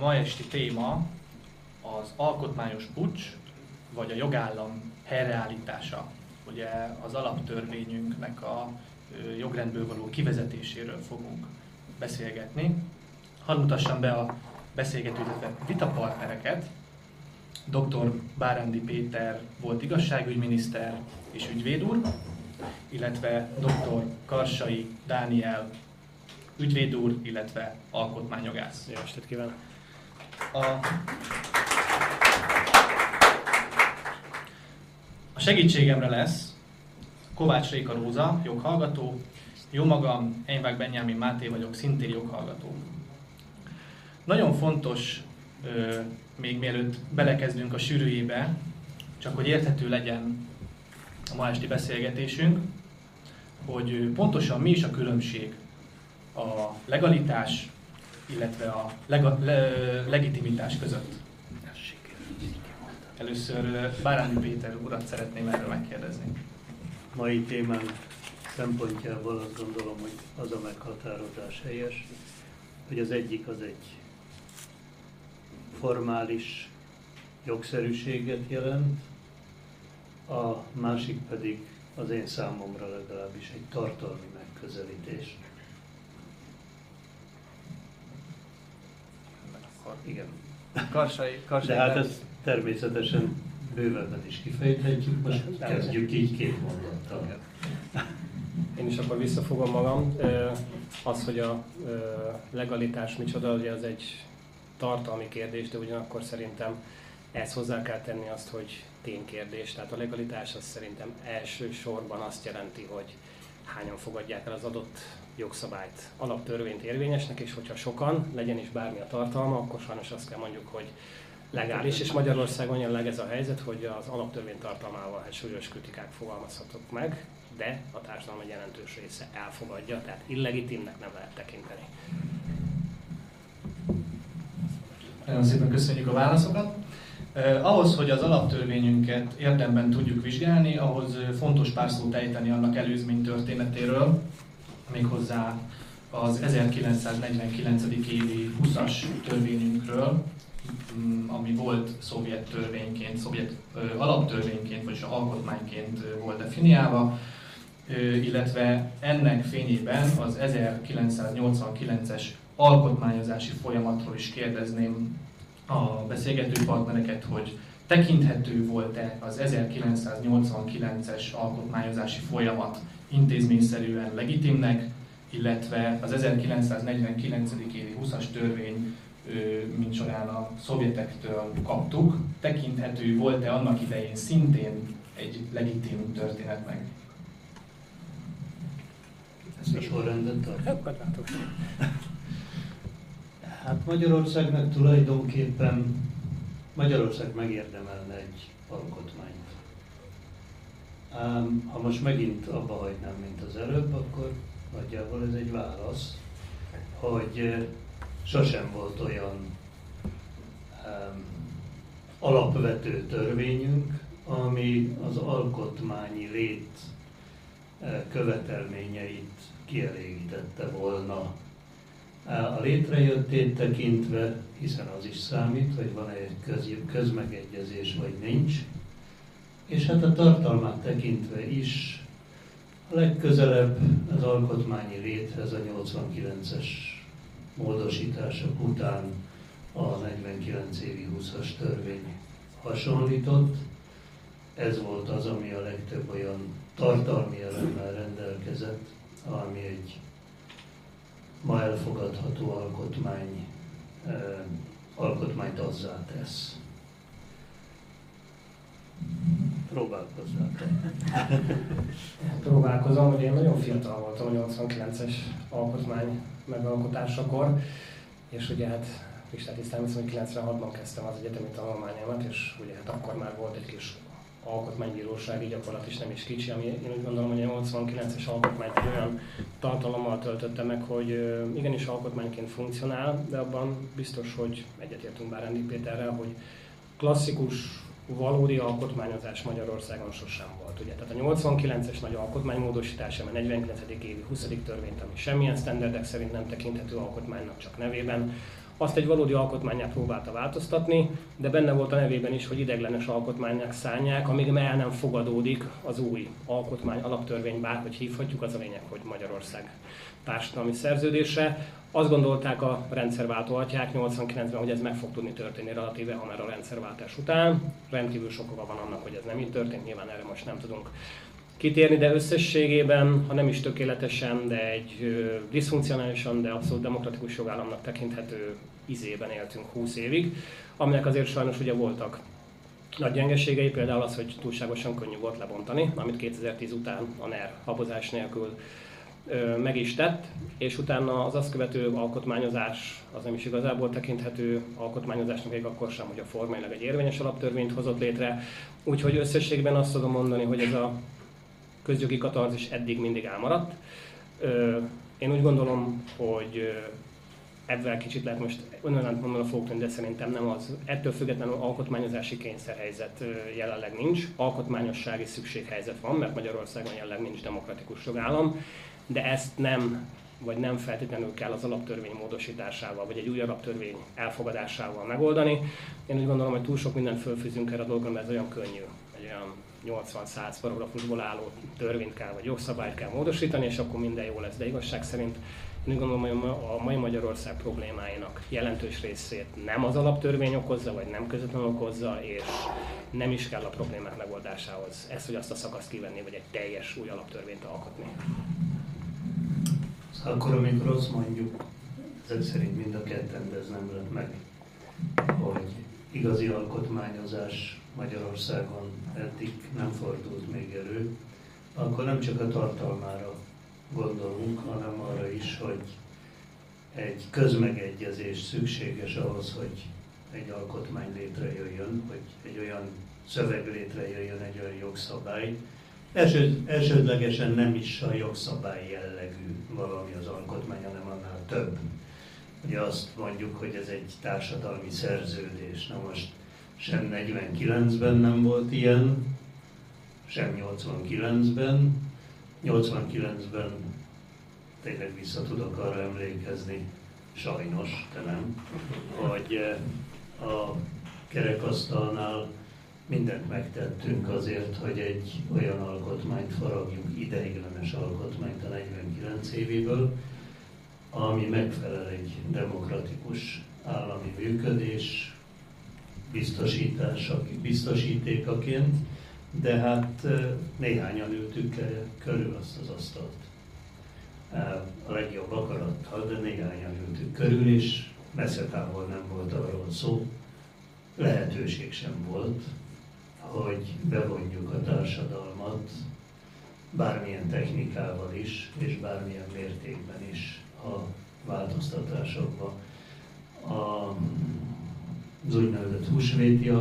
ma esti téma az alkotmányos pucs, vagy a jogállam helyreállítása. Ugye az alaptörvényünknek a jogrendből való kivezetéséről fogunk beszélgetni. Hadd mutassam be a beszélgető, illetve vitapartnereket. Dr. Bárándi Péter volt igazságügyminiszter és ügyvéd úr, illetve dr. Karsai Dániel ügyvéd úr, illetve alkotmányjogász. Jó estét kívánok! A, a segítségemre lesz Kovács Réka Róza, joghallgató, jó magam, Enyvák Benyámin Máté vagyok, szintén joghallgató. Nagyon fontos, még mielőtt belekezdünk a sűrűjébe, csak hogy érthető legyen a ma esti beszélgetésünk, hogy pontosan mi is a különbség a legalitás, illetve a lega, le, legitimitás között. Először Bárány Péter urat szeretném erről megkérdezni. Mai témán szempontjából azt gondolom, hogy az a meghatározás helyes, hogy az egyik az egy formális jogszerűséget jelent, a másik pedig az én számomra legalábbis egy tartalmi megközelítés. Igen. Karsai, Karsai De hát ezt természetesen bővebben is kifejthetjük, most kezdjük így két mondattal. Én is akkor visszafogom magam. Az, hogy a legalitás micsoda, ugye az egy tartalmi kérdés, de ugyanakkor szerintem ezt hozzá kell tenni azt, hogy ténykérdés. Tehát a legalitás az szerintem elsősorban azt jelenti, hogy hányan fogadják el az adott jogszabályt, alaptörvényt érvényesnek, és hogyha sokan, legyen is bármi a tartalma, akkor sajnos azt kell mondjuk, hogy legális, és Magyarországon jelenleg ez a helyzet, hogy az alaptörvény tartalmával hát súlyos kritikák fogalmazhatók meg, de a társadalom egy jelentős része elfogadja, tehát illegitimnek nem lehet tekinteni. Nagyon szépen köszönjük a válaszokat. Eh, ahhoz, hogy az alaptörvényünket érdemben tudjuk vizsgálni, ahhoz fontos pár szót ejteni annak előzmény történetéről, méghozzá az 1949. évi 20-as törvényünkről, mm, ami volt szovjet törvényként, szovjet alaptörvényként, vagyis alkotmányként volt definiálva, illetve ennek fényében az 1989-es alkotmányozási folyamatról is kérdezném a beszélgető partnereket, hogy tekinthető volt-e az 1989-es alkotmányozási folyamat intézményszerűen legitimnek, illetve az 1949. évi 20-as törvény, mint során a szovjetektől kaptuk, tekinthető volt-e annak idején szintén egy legitim történetnek? Ezt a sorrendet tartjuk. Hát Magyarországnak tulajdonképpen Magyarország megérdemelne egy alkotmányt. Ha most megint abba hagynám, mint az előbb, akkor nagyjából ez egy válasz, hogy sosem volt olyan alapvető törvényünk, ami az alkotmányi lét követelményeit kielégítette volna. A létrejöttét tekintve, hiszen az is számít, hogy van-e egy köz, közmegegyezés, vagy nincs, és hát a tartalmát tekintve is a legközelebb az alkotmányi léthez a 89-es módosítások után a 49 évi 20-as törvény hasonlított. Ez volt az, ami a legtöbb olyan tartalmi elemmel rendelkezett, ami egy ma elfogadható alkotmány, eh, alkotmányt azzá tesz. Próbálkozzál Próbálkozom, hogy én nagyon fiatal voltam a 89-es alkotmány megalkotásakor, és ugye hát Pistát tisztán hogy 96-ban kezdtem az egyetemi tanulmányomat, és ugye hát akkor már volt egy kis alkotmánybírósági gyakorlat is nem is kicsi, ami én úgy gondolom, hogy a 89-es alkotmányt olyan tartalommal töltötte meg, hogy igenis alkotmányként funkcionál, de abban biztos, hogy egyetértünk Bárándi Péterrel, hogy klasszikus valódi alkotmányozás Magyarországon sosem volt. Ugye? Tehát a 89-es nagy alkotmánymódosítás, a 49. évi 20. törvényt, ami semmilyen standardek szerint nem tekinthető alkotmánynak, csak nevében, azt egy valódi alkotmányát próbálta változtatni, de benne volt a nevében is, hogy ideglenes alkotmánynak szánják, amíg el nem fogadódik az új alkotmány, alaptörvény, bárhogy hívhatjuk, az a lényeg, hogy Magyarország társadalmi szerződése. Azt gondolták a rendszerváltó atyák 89-ben, hogy ez meg fog tudni történni relatíve hamar a rendszerváltás után. Rendkívül sok oka van annak, hogy ez nem így történt, nyilván erre most nem tudunk kitérni, de összességében, ha nem is tökéletesen, de egy diszfunkcionálisan, de abszolút demokratikus jogállamnak tekinthető izében éltünk 20 évig, aminek azért sajnos ugye voltak nagy gyengeségei, például az, hogy túlságosan könnyű volt lebontani, amit 2010 után a NER habozás nélkül meg is tett, és utána az azt követő alkotmányozás az nem is igazából tekinthető alkotmányozásnak még akkor sem, hogy a formailag egy érvényes alaptörvényt hozott létre. Úgyhogy összességben azt tudom mondani, hogy ez a közjogi katarzis eddig mindig elmaradt. Én úgy gondolom, hogy ebben kicsit lehet most önellent mondani fogok tenni, de szerintem nem az. Ettől függetlenül alkotmányozási kényszerhelyzet jelenleg nincs. Alkotmányossági szükséghelyzet van, mert Magyarországon jelenleg nincs demokratikus jogállam, de ezt nem vagy nem feltétlenül kell az alaptörvény módosításával, vagy egy új alaptörvény elfogadásával megoldani. Én úgy gondolom, hogy túl sok mindent fölfűzünk erre a dologra, mert ez olyan könnyű, egy olyan 80-100 paragrafusból álló törvényt kell, vagy jogszabályt kell módosítani, és akkor minden jó lesz. De igazság szerint én gondolom, hogy a mai Magyarország problémáinak jelentős részét nem az alaptörvény okozza, vagy nem közvetlenül okozza, és nem is kell a problémák megoldásához ezt, hogy azt a szakaszt kivenni, vagy egy teljes új alaptörvényt alkotni. Akkor, amikor azt mondjuk, ezek szerint mind a ketten, de ez nem lett meg, hogy igazi alkotmányozás Magyarországon eddig nem fordult még elő, akkor nem csak a tartalmára gondolunk, hanem arra is, hogy egy közmegegyezés szükséges ahhoz, hogy egy alkotmány létrejöjjön, hogy egy olyan szöveg létrejöjjön, egy olyan jogszabály. Első, elsődlegesen nem is a jogszabály jellegű valami az alkotmány, hanem annál több. Ugye azt mondjuk, hogy ez egy társadalmi szerződés. Na most sem 49-ben nem volt ilyen, sem 89-ben. 89-ben tényleg vissza tudok arra emlékezni, sajnos, de nem, hogy eh, a kerekasztalnál mindent megtettünk azért, hogy egy olyan alkotmányt faragjunk, ideiglenes alkotmányt a 49 évéből, ami megfelel egy demokratikus állami működés biztosítása, biztosítékaként, de hát néhányan ültük körül azt az asztalt. A legjobb akarattal, de néhányan ültük körül, és messze távol nem volt arról szó, lehetőség sem volt, hogy bevonjuk a társadalmat bármilyen technikával is, és bármilyen mértékben is a változtatásokba. A, az úgynevezett húsvéti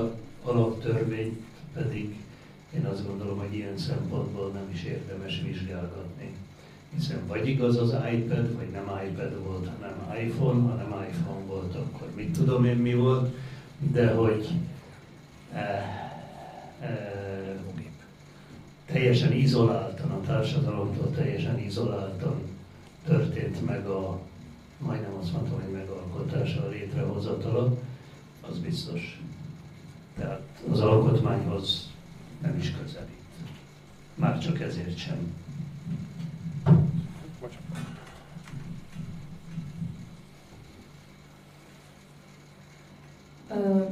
alaptörvényt pedig én azt gondolom, hogy ilyen szempontból nem is érdemes vizsgálgatni. Hiszen vagy igaz az iPad, vagy nem iPad volt, hanem iPhone, ha nem iPhone volt, akkor mit tudom én mi volt, de hogy e, e, teljesen izoláltan, a társadalomtól teljesen izoláltan történt meg a, majdnem azt mondtam, hogy megalkotása, a létrehozatala, az biztos. Tehát az alkotmányhoz nem is közelít. Már csak ezért sem.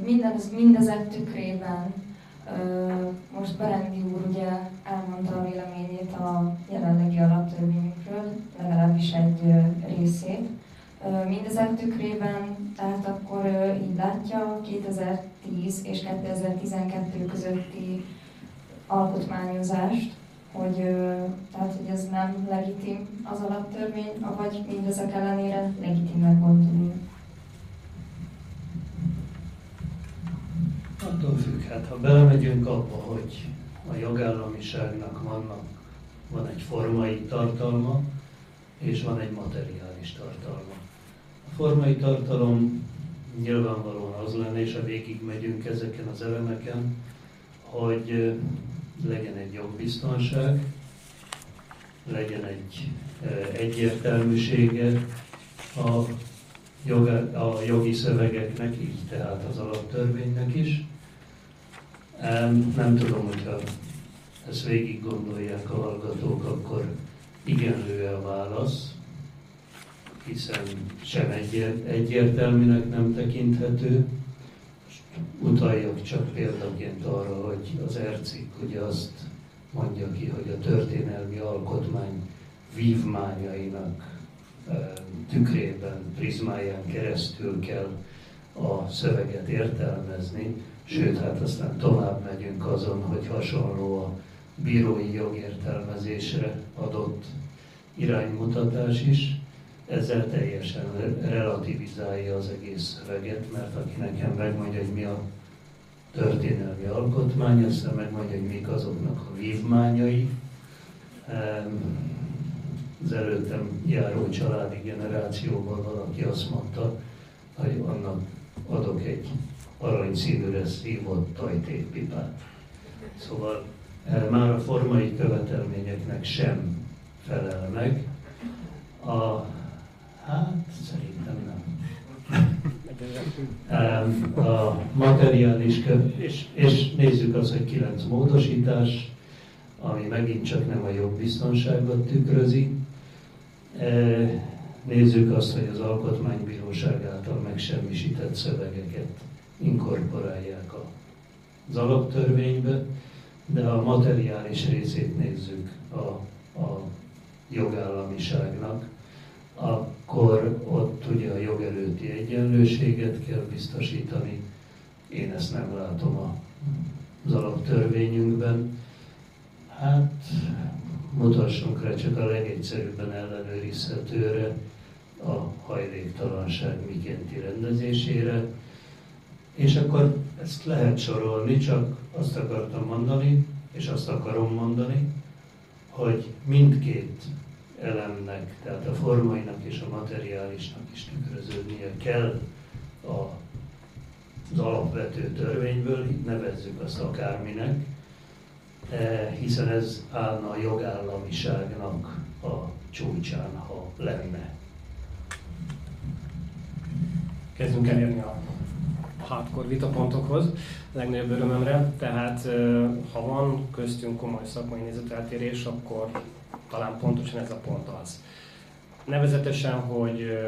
Mindez, mindezek tükrében most Berendi úr ugye elmondta a véleményét a jelenlegi alaptörvényükről, legalábbis egy részét. Mindezek tükrében, tehát akkor így látja 2010 és 2012 közötti alkotmányozást, hogy, tehát, hogy ez nem legitim az alaptörvény, vagy mindezek ellenére legitimnek gondolni. Attól függ, hát ha belemegyünk abba, hogy a jogállamiságnak vannak, van egy formai tartalma, és van egy materiális tartalma. A formai tartalom nyilvánvalóan az lenne, és ha végig megyünk ezeken az elemeken, hogy legyen egy jogbiztonság, legyen egy egyértelműsége a a jogi szövegeknek, így tehát az alaptörvénynek is. Nem tudom, hogyha ezt végig gondolják a hallgatók, akkor igenlő a válasz, hiszen sem egyértelműnek nem tekinthető. Utaljak csak példaként arra, hogy az ercik ugye azt mondja ki, hogy a történelmi alkotmány vívmányainak tükrében, prizmáján keresztül kell a szöveget értelmezni, sőt, hát aztán tovább megyünk azon, hogy hasonló a bírói jogértelmezésre adott iránymutatás is, ezzel teljesen relativizálja az egész szöveget, mert aki nekem megmondja, hogy mi a történelmi alkotmány, aztán megmondja, hogy mik azoknak a vívmányai, az előttem járó családi generációban valaki azt mondta, hogy annak adok egy aranyszínűre szívott tajtékpipát. Szóval eh, már a formai követelményeknek sem felel meg. A, hát szerintem nem. A materiális, és, és nézzük azt, hogy kilenc módosítás, ami megint csak nem a jogbiztonságot tükrözi, Nézzük azt, hogy az Alkotmánybíróság által megsemmisített szövegeket inkorporálják az alaptörvénybe, de a materiális részét nézzük a, a jogállamiságnak, akkor ott ugye a jogerőti egyenlőséget kell biztosítani. Én ezt nem látom az alaptörvényünkben. Hát mutassunk rá csak a legegyszerűbben ellenőrizhetőre, a hajléktalanság mikénti rendezésére, és akkor ezt lehet sorolni, csak azt akartam mondani, és azt akarom mondani, hogy mindkét elemnek, tehát a formainak és a materiálisnak is tükröződnie kell a, az alapvető törvényből, nevezzük azt akárminek, Eh, hiszen ez állna a jogállamiságnak a csúcsán, ha lenne. Kezdünk elérni a hardcore vitapontokhoz, legnagyobb örömömre. Tehát ha van köztünk komoly szakmai nézeteltérés, akkor talán pontosan ez a pont az. Nevezetesen, hogy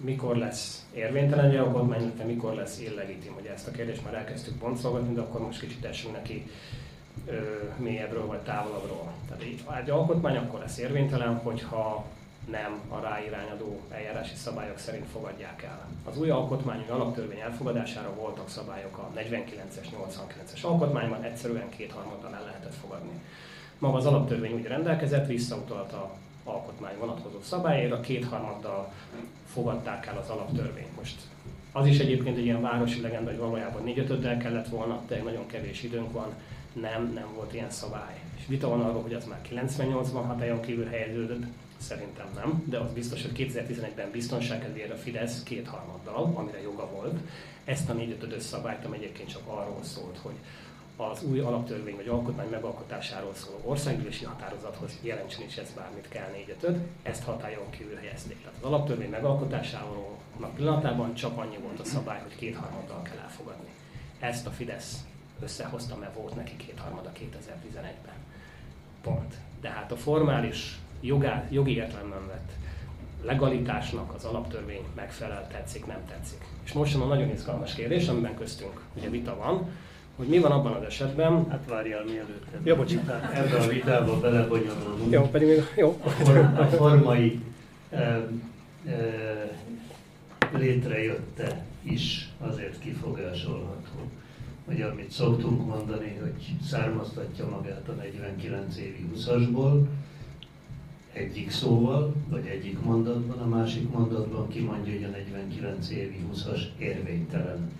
mikor lesz érvénytelen egy alkotmány, illetve mikor lesz illegitim. Ugye ezt a kérdést már elkezdtük pontszolgatni, de akkor most kicsit esünk neki mélyebbről vagy távolabbról. Tehát egy alkotmány akkor lesz érvénytelen, hogyha nem a ráirányadó eljárási szabályok szerint fogadják el. Az új alkotmányi alaptörvény elfogadására voltak szabályok a 49-es, 89-es alkotmányban, egyszerűen kétharmaddal el lehetett fogadni. Maga az alaptörvény úgy rendelkezett, visszautalt a alkotmány vonatkozó szabályára, kétharmaddal fogadták el az alaptörvényt. Most az is egyébként egy ilyen városi legenda, hogy valójában négy kellett volna, de nagyon kevés időnk van, nem, nem volt ilyen szabály. És vita van arról, hogy az már 98-ban hatályon kívül helyeződött, szerintem nem, de az biztos, hogy 2011-ben biztonságkedvére a Fidesz kétharmaddal, amire joga volt, ezt a 4 5 szabályt, ami egyébként csak arról szólt, hogy az új alaptörvény vagy alkotmány megalkotásáról szóló országgyűlési határozathoz jelentsen is ez bármit kell 4 5 ezt hatályon kívül helyezték. Tehát az alaptörvény megalkotásáról pillanatában csak annyi volt a szabály, hogy kétharmaddal kell elfogadni. Ezt a Fidesz összehozta, mert volt neki kétharmada 2011-ben. Pont. De hát a formális jogá, jogi értelemben vett legalitásnak az alaptörvény megfelel, tetszik, nem tetszik. És most jön a nagyon izgalmas kérdés, amiben köztünk ugye vita van, hogy mi van abban az esetben... Hát várjál mielőtt. Jó, bocsánat. Ebben a vitába belebonyolulunk. Jó, pedig még jó. A, for, a formai e, e, létrejötte is azért kifogásolható hogy amit szoktunk mondani, hogy származtatja magát a 49 évi 20-asból, egyik szóval, vagy egyik mondatban, a másik mondatban kimondja, hogy a 49 évi 20-as érvénytelen.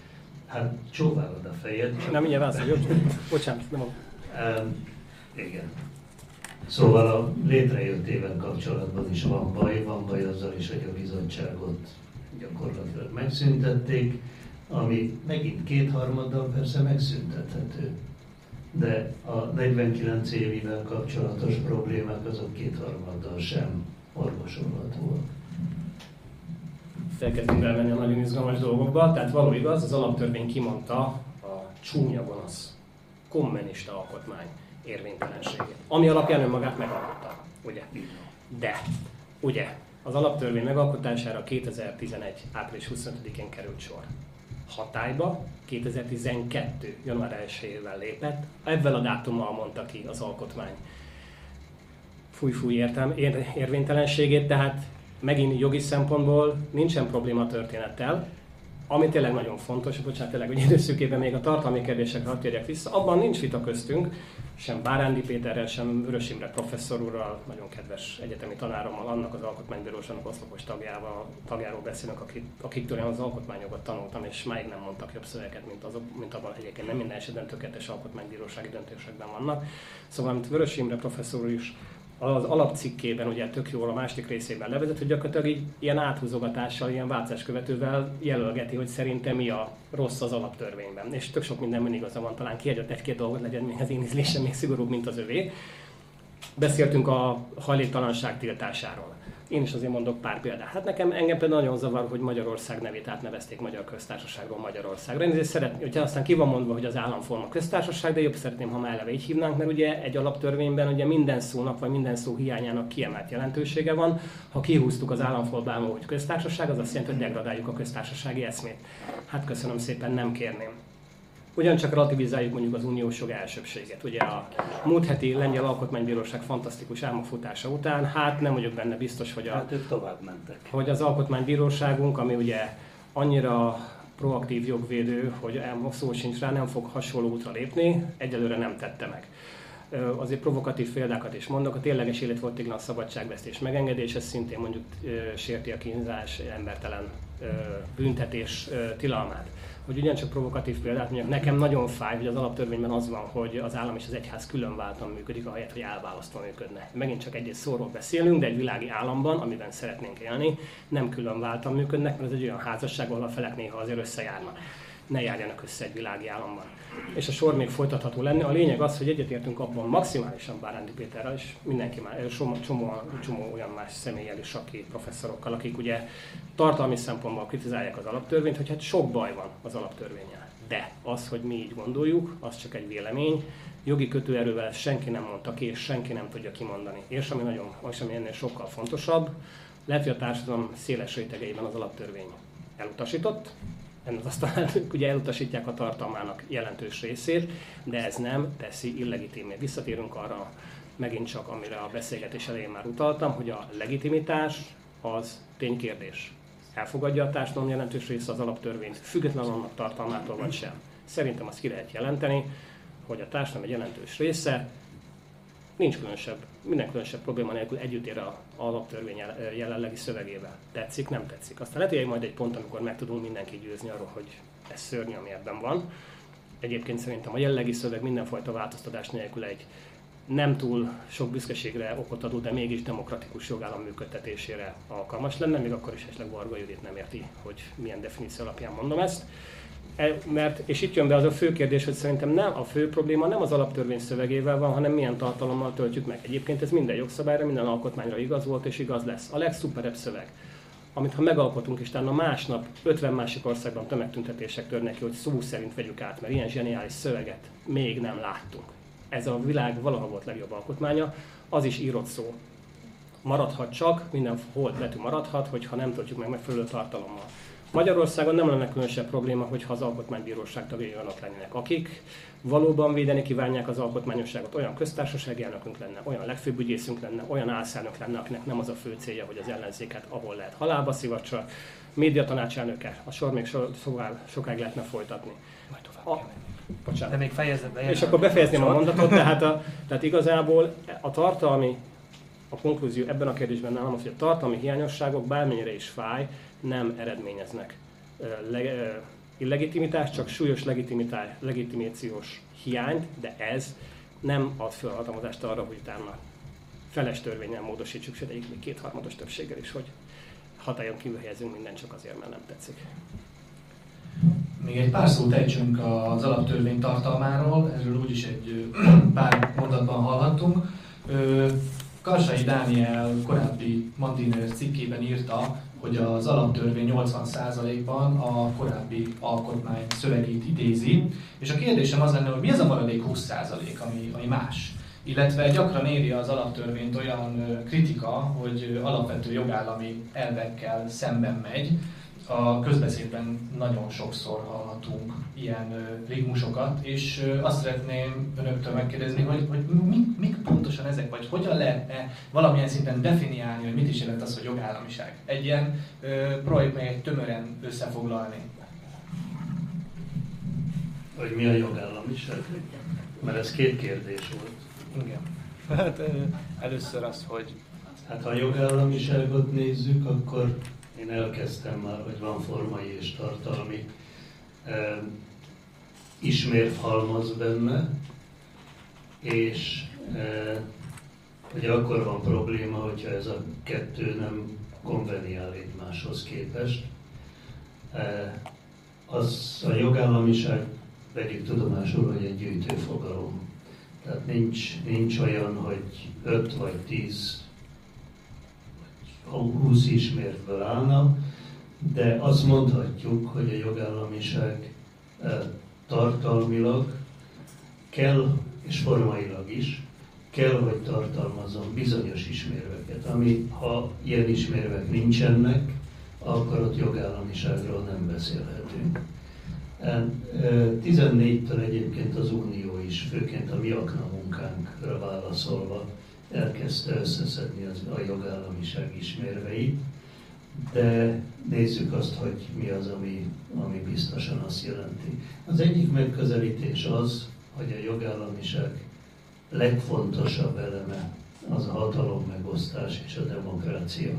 Hát csóválod a fejed. Nem, mindjárt válaszol, jó? Bocsánat, nem um, Igen. Szóval a létrejöttével kapcsolatban is van baj, van baj azzal is, hogy a bizottságot gyakorlatilag megszüntették ami megint kétharmaddal persze megszüntethető. De a 49 évivel kapcsolatos problémák azok kétharmaddal sem orvosolhatóak. elkezdünk elmenni a nagyon izgalmas dolgokba. Tehát való igaz, az alaptörvény kimondta a csúnya gonosz kommunista alkotmány érvénytelenségét, ami alapján önmagát megalkotta, ugye? De, ugye, az alaptörvény megalkotására 2011. április 25-én került sor. Hatályba 2012. január 1-ével lépett, ebben a dátummal mondta ki az alkotmány fúj-fúj értem, ér, érvénytelenségét, tehát megint jogi szempontból nincsen probléma történettel, ami tényleg nagyon fontos, bocsánat, tényleg, hogy időszűkében még a tartalmi kérdésekre hadd térjek vissza, abban nincs vita köztünk, sem Bárándi Péterrel, sem Vörös Imre professzor úrral, nagyon kedves egyetemi tanárommal, annak az alkotmánybíróságnak oszlopos tagjával, tagjáról beszélnek, akik, akiktől én az alkotmányokat tanultam, és máig nem mondtak jobb szöveket, mint, azok, mint abban egyébként nem minden esetben tökéletes alkotmánybírósági döntésekben vannak. Szóval, mint Vörös Imre professzor is az alapcikkében, ugye tök jól a másik részében levezet, hogy gyakorlatilag így ilyen áthúzogatással, ilyen váltás követővel jelölgeti, hogy szerintem mi a rossz az alaptörvényben. És tök sok mindenben igaza van, talán kiadott egy-két dolgot legyen még az én ízlésem még szigorúbb, mint az övé. Beszéltünk a hajléktalanság tiltásáról. Én is azért mondok pár példát. Hát nekem engem például nagyon zavar, hogy Magyarország nevét átnevezték Magyar Köztársaságról Magyarországra. Én ezért szeretném, hogyha aztán ki van mondva, hogy az államforma köztársaság, de jobb szeretném, ha már eleve így hívnánk, mert ugye egy alaptörvényben ugye minden szónak vagy minden szó hiányának kiemelt jelentősége van. Ha kihúztuk az államformából, hogy köztársaság, az azt jelenti, hogy degradáljuk a köztársasági eszmét. Hát köszönöm szépen, nem kérném ugyancsak relativizáljuk mondjuk az uniós jog elsőbséget. Ugye a múlt heti lengyel alkotmánybíróság fantasztikus álmafutása után, hát nem vagyok benne biztos, hogy, a, hát ők tovább mentek. hogy az alkotmánybíróságunk, ami ugye annyira proaktív jogvédő, hogy szó sincs rá, nem fog hasonló útra lépni, egyelőre nem tette meg. Azért provokatív példákat is mondok, a tényleges életfogytiglan szabadságvesztés megengedése szintén mondjuk sérti a kínzás, embertelen büntetés tilalmát. Hogy ugyancsak provokatív példát mondjak, nekem nagyon fáj, hogy az alaptörvényben az van, hogy az állam és az egyház külön váltan működik, ahelyett, hogy elválasztva működne. Megint csak egy szóról beszélünk, de egy világi államban, amiben szeretnénk élni, nem külön váltan működnek, mert ez egy olyan házasság, ahol a felek néha azért összejárnak ne járjanak össze egy világi államban. És a sor még folytatható lenne. A lényeg az, hogy egyetértünk abban maximálisan Bárándi Péterrel, és mindenki már, csomó, csomó, csomó olyan más személlyel is, aki professzorokkal, akik ugye tartalmi szempontból kritizálják az alaptörvényt, hogy hát sok baj van az alaptörvényel. De az, hogy mi így gondoljuk, az csak egy vélemény, jogi kötőerővel senki nem mondta ki, és senki nem tudja kimondani. És ami nagyon, és ami ennél sokkal fontosabb, lehet, hogy a társadalom széles rétegeiben az alaptörvény elutasított, ennek aztán ugye elutasítják a tartalmának jelentős részét, de ez nem teszi illegitimé. Visszatérünk arra megint csak, amire a beszélgetés elején már utaltam, hogy a legitimitás az ténykérdés. Elfogadja a társadalom jelentős része az alaptörvényt, függetlenül annak tartalmától vagy sem. Szerintem azt ki lehet jelenteni, hogy a társadalom egy jelentős része nincs különösebb, minden különösebb probléma nélkül együtt ér a alaptörvény jelenlegi szövegével. Tetszik, nem tetszik. Aztán lehet, hogy majd egy pont, amikor meg tudunk mindenki győzni arról, hogy ez szörnyű, ami ebben van. Egyébként szerintem a jelenlegi szöveg mindenfajta változtatás nélkül egy nem túl sok büszkeségre okot adó, de mégis demokratikus jogállam működtetésére alkalmas lenne, még akkor is esetleg Varga Judit nem érti, hogy milyen definíció alapján mondom ezt. E, mert, és itt jön be az a fő kérdés, hogy szerintem nem a fő probléma nem az alaptörvény szövegével van, hanem milyen tartalommal töltjük meg. Egyébként ez minden jogszabályra, minden alkotmányra igaz volt és igaz lesz. A legszuperebb szöveg, amit ha megalkotunk, és talán a másnap 50 másik országban tömegtüntetések törnek ki, hogy szó szerint vegyük át, mert ilyen zseniális szöveget még nem láttunk. Ez a világ valaha volt legjobb alkotmánya, az is írott szó. Maradhat csak, minden hold betű maradhat, hogyha nem töltjük meg megfelelő tartalommal. Magyarországon nem lenne különösebb probléma, hogyha az alkotmánybíróság tagjai olyanok lennének, akik valóban védeni kívánják az alkotmányosságot, olyan köztársasági elnökünk lenne, olyan legfőbb ügyészünk lenne, olyan álszállnok lenne, akinek nem az a fő célja, hogy az ellenzéket ahol lehet halálba szivacsa, média tanácselnöke, a sor még so, szóval sokáig lehetne folytatni. Majd tovább. A, bocsánat. De még fejezed be. És akkor befejezném a mondatot, tehát, a, tehát igazából a tartalmi, a konklúzió ebben a kérdésben nálam az, hogy a tartalmi hiányosságok bármennyire is fáj, nem eredményeznek le, illegitimitást, csak súlyos legitimációs hiányt, de ez nem ad felhatalmazást arra, hogy utána feles törvényen módosítsuk, sőt még kétharmados többséggel is, hogy hatályon kívül helyezünk minden csak azért, mert nem tetszik. Még egy pár szót ejtsünk az alaptörvény tartalmáról, erről úgyis egy pár mondatban hallhattunk. Karsai Dániel korábbi Mandiner cikkében írta, hogy az alaptörvény 80%-ban a korábbi alkotmány szövegét idézi, és a kérdésem az lenne, hogy mi az a maradék 20% ami, ami más? Illetve gyakran éri az alaptörvényt olyan kritika, hogy alapvető jogállami elvekkel szemben megy, a közbeszédben nagyon sokszor hallhatunk ilyen rigmusokat, és azt szeretném önöktől megkérdezni, hogy, hogy mik, mik pontosan ezek, vagy hogyan lehetne valamilyen szinten definiálni, hogy mit is jelent az, hogy jogállamiság. Egy ilyen projekt meg egy tömören összefoglalni. Hogy mi a jogállamiság? Mert ez két kérdés volt. Igen. Hát először az, hogy... Hát ha a jogállamiságot nézzük, akkor én elkezdtem már, hogy van formai és tartalmi eh, ismérvhalmaz benne, és ugye akkor van probléma, hogyha ez a kettő nem konveniál egymáshoz képest. Az a jogállamiság vegyük tudomásul, hogy egy gyűjtő fogalom. Tehát nincs, nincs olyan, hogy 5 vagy 10 20 ismértből állna, de azt mondhatjuk, hogy a jogállamiság eh, tartalmilag kell, és formailag is, kell, hogy tartalmazzon bizonyos ismérveket, ami ha ilyen ismérvek nincsenek, akkor ott jogállamiságról nem beszélhetünk. 14-től eh, egyébként az Unió is, főként a mi akna munkánkra válaszolva, elkezdte összeszedni az, a jogállamiság ismérveit, de nézzük azt, hogy mi az, ami, ami biztosan azt jelenti. Az egyik megközelítés az, hogy a jogállamiság legfontosabb eleme az a hatalom megosztás és a demokrácia.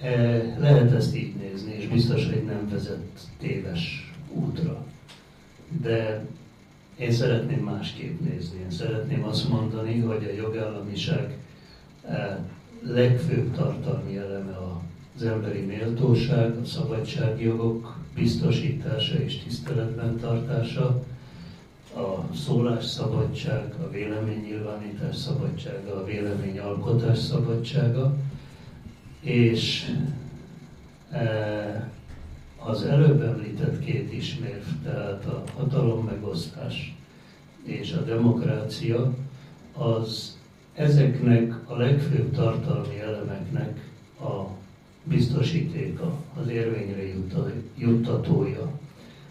E, lehet ezt így nézni, és biztos, hogy nem vezet téves útra. De én szeretném másképp nézni. Én szeretném azt mondani, hogy a jogállamiság eh, legfőbb tartalmi eleme az emberi méltóság, a szabadságjogok biztosítása és tiszteletben tartása, a szólásszabadság, a véleménynyilvánítás szabadsága, a véleményalkotás szabadsága, és eh, az előbb említett két ismérv, tehát a hatalom megosztás és a demokrácia, az ezeknek a legfőbb tartalmi elemeknek a biztosítéka, az érvényre juttatója.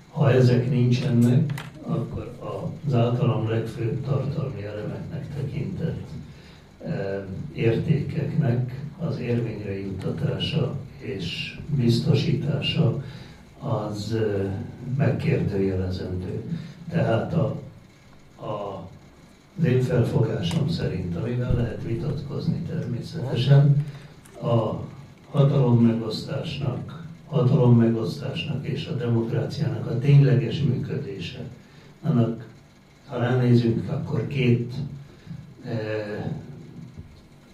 Ha ezek nincsenek, akkor az általam legfőbb tartalmi elemeknek tekintett eh, értékeknek az érvényre juttatása és biztosítása az megkérdőjelezendő. Tehát a, a, az szerint, amivel lehet vitatkozni természetesen, a hatalom megosztásnak, hatalom megosztásnak és a demokráciának a tényleges működése, annak, ha ránézünk, akkor két e,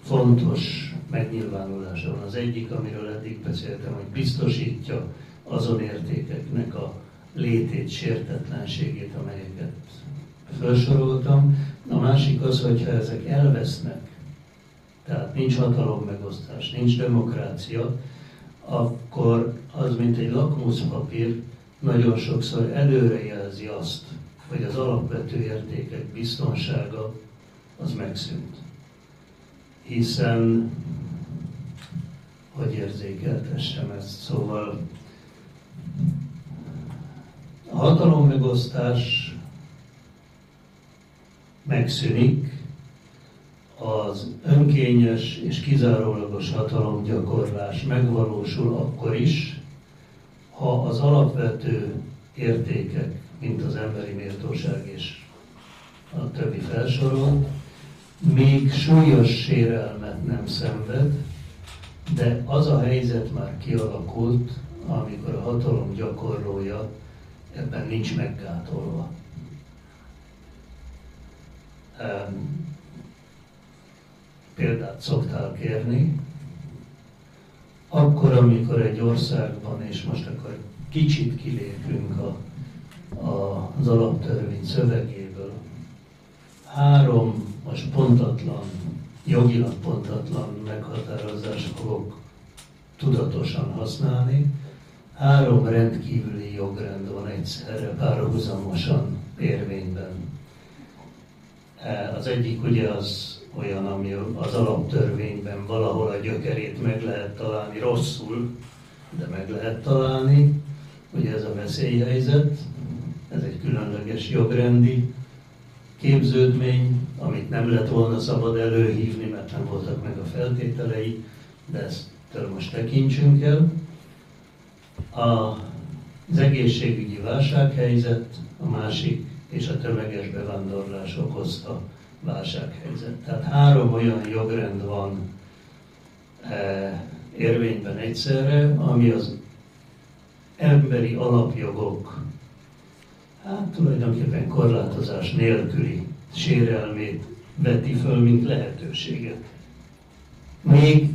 fontos megnyilvánulása van. Az egyik, amiről eddig beszéltem, hogy biztosítja azon értékeknek a létét, sértetlenségét, amelyeket felsoroltam. A másik az, hogyha ezek elvesznek, tehát nincs hatalom megosztás, nincs demokrácia, akkor az, mint egy lakmuszpapír, nagyon sokszor előrejelzi azt, hogy az alapvető értékek biztonsága az megszűnt. Hiszen, hogy érzékeltessem ezt, szóval a hatalommegosztás megszűnik, az önkényes és kizárólagos hatalomgyakorlás megvalósul akkor is, ha az alapvető értékek, mint az emberi méltóság és a többi felsorolt, még súlyos sérelmet nem szenved, de az a helyzet már kialakult, amikor a hatalom gyakorlója ebben nincs meggátolva. Um, példát szoktál kérni, akkor, amikor egy országban, és most akkor kicsit kilépünk a, a, az alaptörvény szövegéből, három most pontatlan, jogilag pontatlan meghatározás fogok tudatosan használni. Három rendkívüli jogrend van egyszerre párhuzamosan érvényben. Az egyik ugye az olyan, ami az alaptörvényben valahol a gyökerét meg lehet találni rosszul, de meg lehet találni. Ugye ez a veszélyhelyzet, ez egy különleges jogrendi képződmény, amit nem lett volna szabad előhívni, mert nem voltak meg a feltételei, de ezt most tekintsünk el. A, az egészségügyi válsághelyzet, a másik és a tömeges bevándorlás okozta válsághelyzet. Tehát három olyan jogrend van e, érvényben egyszerre, ami az emberi alapjogok, hát tulajdonképpen korlátozás nélküli sérelmét veti föl, mint lehetőséget. Még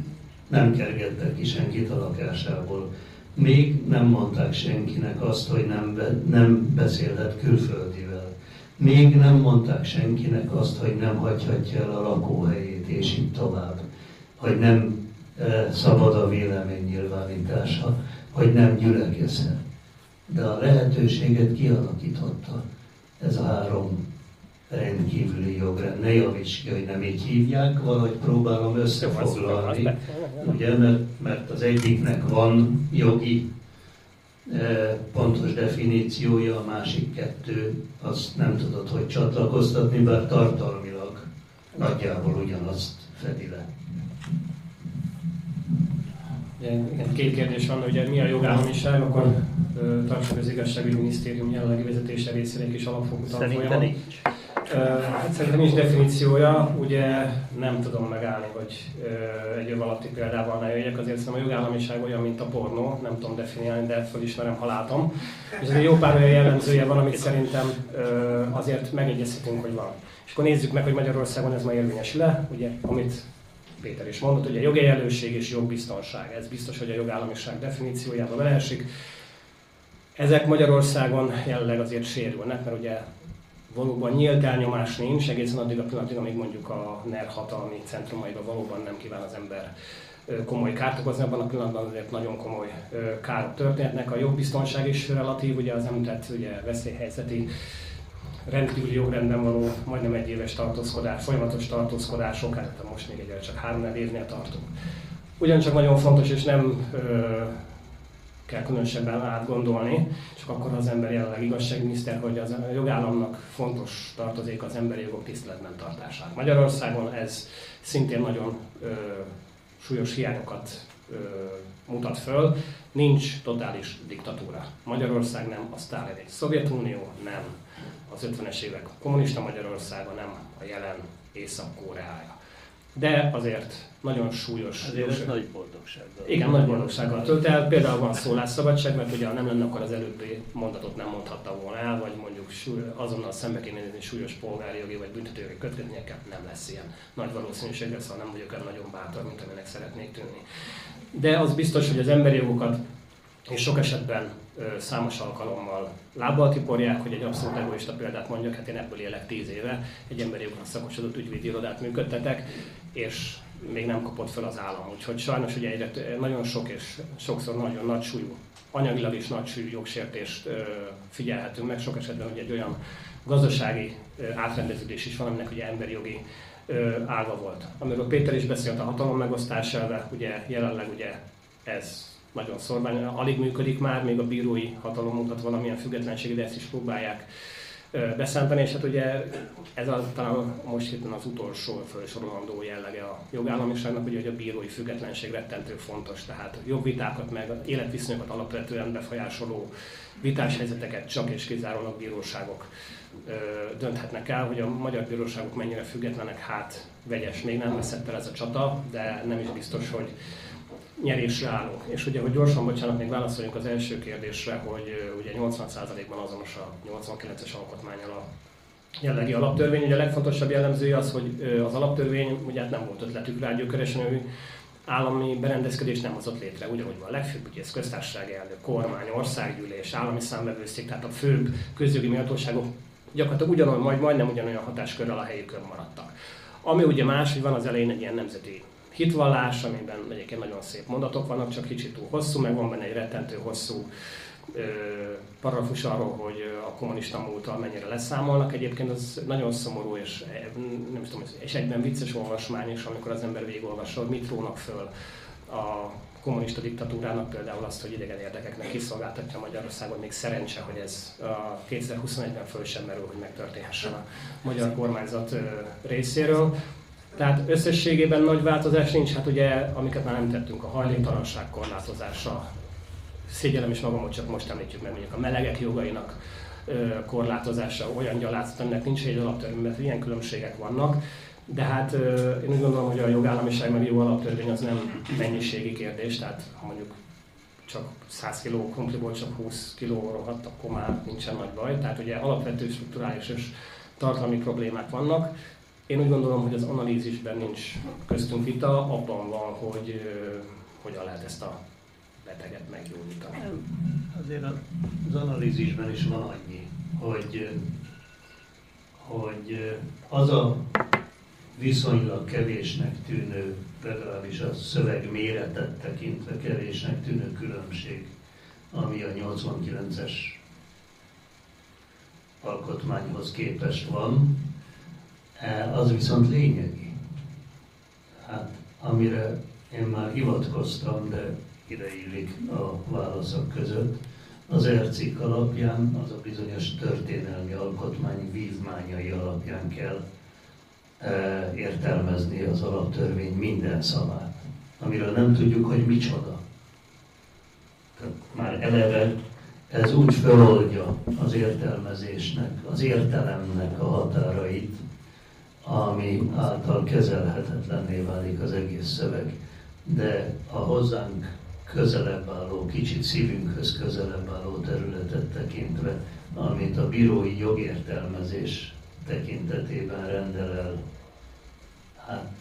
nem kergettek ki senkit a lakásából. Még nem mondták senkinek azt, hogy nem, be, nem beszélhet külföldivel. Még nem mondták senkinek azt, hogy nem hagyhatja el a lakóhelyét, és így tovább. Hogy nem e, szabad a vélemény nyilvánítása, hogy nem gyülekezhet. De a lehetőséget kialakította ez a három rendkívüli jogrend. Ne javíts ki, hogy nem így hívják, valahogy próbálom összefoglalni, ugye, mert, mert az egyiknek van jogi eh, pontos definíciója, a másik kettő azt nem tudod, hogy csatlakoztatni, bár tartalmilag nagyjából ugyanazt fedi le. Igen, két kérdés van, ugye mi a jogállamiság, akkor tartsuk az igazságügyi minisztérium jelenlegi vezetése részére egy kis alapfokú Szerintem nincs. Hát szerintem nincs definíciója, ugye nem tudom megállni, hogy egy jobb alatti példával ne jöjjek, azért szerintem a jogállamiság olyan, mint a pornó, nem tudom definiálni, de fölismerem, ha látom. És azért jó pár olyan jellemzője van, amit szerintem azért megegyezhetünk, hogy van. És akkor nézzük meg, hogy Magyarországon ez ma érvényesül le, ugye, amit Péter is mondott, ugye jogegyenlőség és jogbiztonság. Ez biztos, hogy a jogállamiság definíciójába beleesik. Ezek Magyarországon jelenleg azért sérülnek, mert ugye valóban nyílt elnyomás nincs, egészen addig a pillanatig, amíg mondjuk a NER hatalmi centrumaiban valóban nem kíván az ember komoly kárt okozni, abban a pillanatban azért nagyon komoly károk történhetnek. A jogbiztonság is relatív, ugye az említett ugye veszélyhelyzeti rendkívüli jogrendben való majdnem egy éves tartózkodás, folyamatos tartózkodások, hát most még egyre csak három évnél tartunk. Ugyancsak nagyon fontos, és nem kell különösebben átgondolni, csak akkor az ember jelenleg igazságminiszter, hogy az a jogállamnak fontos tartozék az emberi jogok tiszteletben tartását. Magyarországon ez szintén nagyon ö, súlyos hiányokat ö, mutat föl, nincs totális diktatúra. Magyarország nem a sztálini Szovjetunió, nem az 50-es évek kommunista Magyarországa, nem a jelen Észak-Koreája de azért nagyon súlyos. Azért ez nagy boldogsággal. Igen, nagy boldogsággal tölt el. Például van szólásszabadság, mert ugye ha nem lenne, akkor az előbbi mondatot nem mondhatta volna el, vagy mondjuk azonnal szembe kéne nézni súlyos polgári jogi vagy büntetőjogi kötvényekkel, nem lesz ilyen nagy valószínűséggel, szóval nem vagyok olyan nagyon bátor, mint aminek szeretnék tűnni. De az biztos, hogy az emberi jogokat és sok esetben számos alkalommal lábbal tiporják, hogy egy abszolút egoista példát mondjak, hát én ebből élek tíz éve, egy emberi jognak szakosodott ügyvédi irodát működtetek, és még nem kapott fel az állam. Úgyhogy sajnos ugye egyre nagyon sok és sokszor nagyon nagy súlyú, anyagilag is nagy súlyú jogsértést figyelhetünk meg. Sok esetben ugye egy olyan gazdasági átrendeződés is van, aminek ugye emberi jogi ága volt. Amiről Péter is beszélt a hatalom megosztás elve, ugye jelenleg ugye ez nagyon szorvány, alig működik már, még a bírói hatalom mutat valamilyen függetlenséget, de ezt is próbálják beszántani, és hát ugye ez a, talán most héten az utolsó felsorolandó jellege a jogállamiságnak, ugye, hogy a bírói függetlenség rettentő fontos, tehát jogvitákat meg életviszonyokat alapvetően befolyásoló vitás helyzeteket csak és kizárólag bíróságok ö, dönthetnek el, hogy a magyar bíróságok mennyire függetlenek, hát vegyes, még nem veszett el ez a csata, de nem is biztos, hogy nyerésre állunk. És ugye, hogy gyorsan, bocsánat, még válaszoljunk az első kérdésre, hogy ugye 80%-ban azonos a 89-es alkotmányal a jellegi alaptörvény. Ugye a legfontosabb jellemzője az, hogy az alaptörvény ugye hát nem volt ötletük rá gyökeresen, ő állami berendezkedés nem hozott létre, ugyanúgy van a legfőbb ügyész, köztársasági elnök, kormány, országgyűlés, állami számvevőszék, tehát a főbb közjogi méltóságok gyakorlatilag ugyanolyan, majd majdnem ugyanolyan hatáskörrel a helyükön maradtak. Ami ugye más, hogy van az elején egy ilyen nemzeti hitvallás, amiben egyébként nagyon szép mondatok vannak, csak kicsit túl hosszú, meg van benne egy rettentő hosszú paragrafus arról, hogy a kommunista múltal mennyire leszámolnak. Egyébként az nagyon szomorú és, nem tudom, és egyben vicces olvasmány is, amikor az ember végigolvasol, mit rónak föl a kommunista diktatúrának például azt, hogy idegen érdekeknek kiszolgáltatja Magyarországot, még szerencse, hogy ez a 2021-ben föl sem merül, hogy megtörténhessen a magyar kormányzat részéről. Tehát összességében nagy változás nincs, hát ugye, amiket már nem tettünk, a hajléktalanság korlátozása, szégyellem is magamot, csak most említjük meg mondjuk a melegek jogainak korlátozása, olyan gyalázat, aminek nincs egy alaptörvény, mert ilyen különbségek vannak. De hát én úgy gondolom, hogy a jogállamiság meg jó alaptörvény az nem mennyiségi kérdés, tehát ha mondjuk csak 100 kg kompliból csak 20 kg rohadt, akkor már nincsen nagy baj. Tehát ugye alapvető strukturális és tartalmi problémák vannak. Én úgy gondolom, hogy az analízisben nincs köztünk vita, abban van, hogy hogyan lehet ezt a beteget meggyógyítani. Azért az analízisben is van annyi, hogy, hogy az a viszonylag kevésnek tűnő, legalábbis a szöveg méretet tekintve kevésnek tűnő különbség, ami a 89-es alkotmányhoz képest van, az viszont lényegi. Hát, amire én már hivatkoztam, de ide illik a válaszok között, az ercik alapján, az a bizonyos történelmi alkotmány vívmányai alapján kell e, értelmezni az alaptörvény minden szavát, amiről nem tudjuk, hogy micsoda. Tehát már eleve ez úgy feloldja az értelmezésnek, az értelemnek a határait, ami által kezelhetetlenné válik az egész szöveg. De a hozzánk közelebb álló, kicsit szívünkhöz közelebb álló területet tekintve, amit a bírói jogértelmezés tekintetében rendel el, hát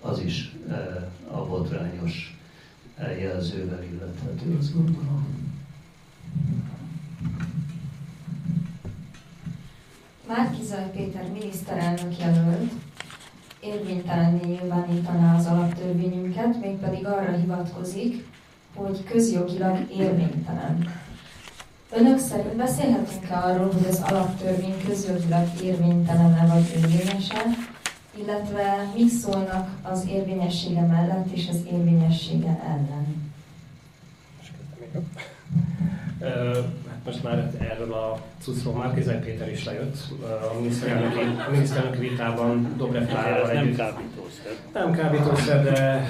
az is e, a botrányos jelzővel illethető, azt gondolom. Márkizaj Péter miniszterelnök jelölt érvénytelenné nyilvánítaná az alaptörvényünket, mégpedig arra hivatkozik, hogy közjogilag érvénytelen. Önök szerint beszélhetünk-e arról, hogy az alaptörvény közjogilag érvénytelen-e vagy érvényese, illetve mit szólnak az érvényessége mellett és az érvényessége ellen? most már erről a cuccról már Kizaj Péter is lejött. A miniszterelnöki, a miniszterelnöki vitában Dobrev Klárával együtt. Nem kábítószer. Nem kábítószer, de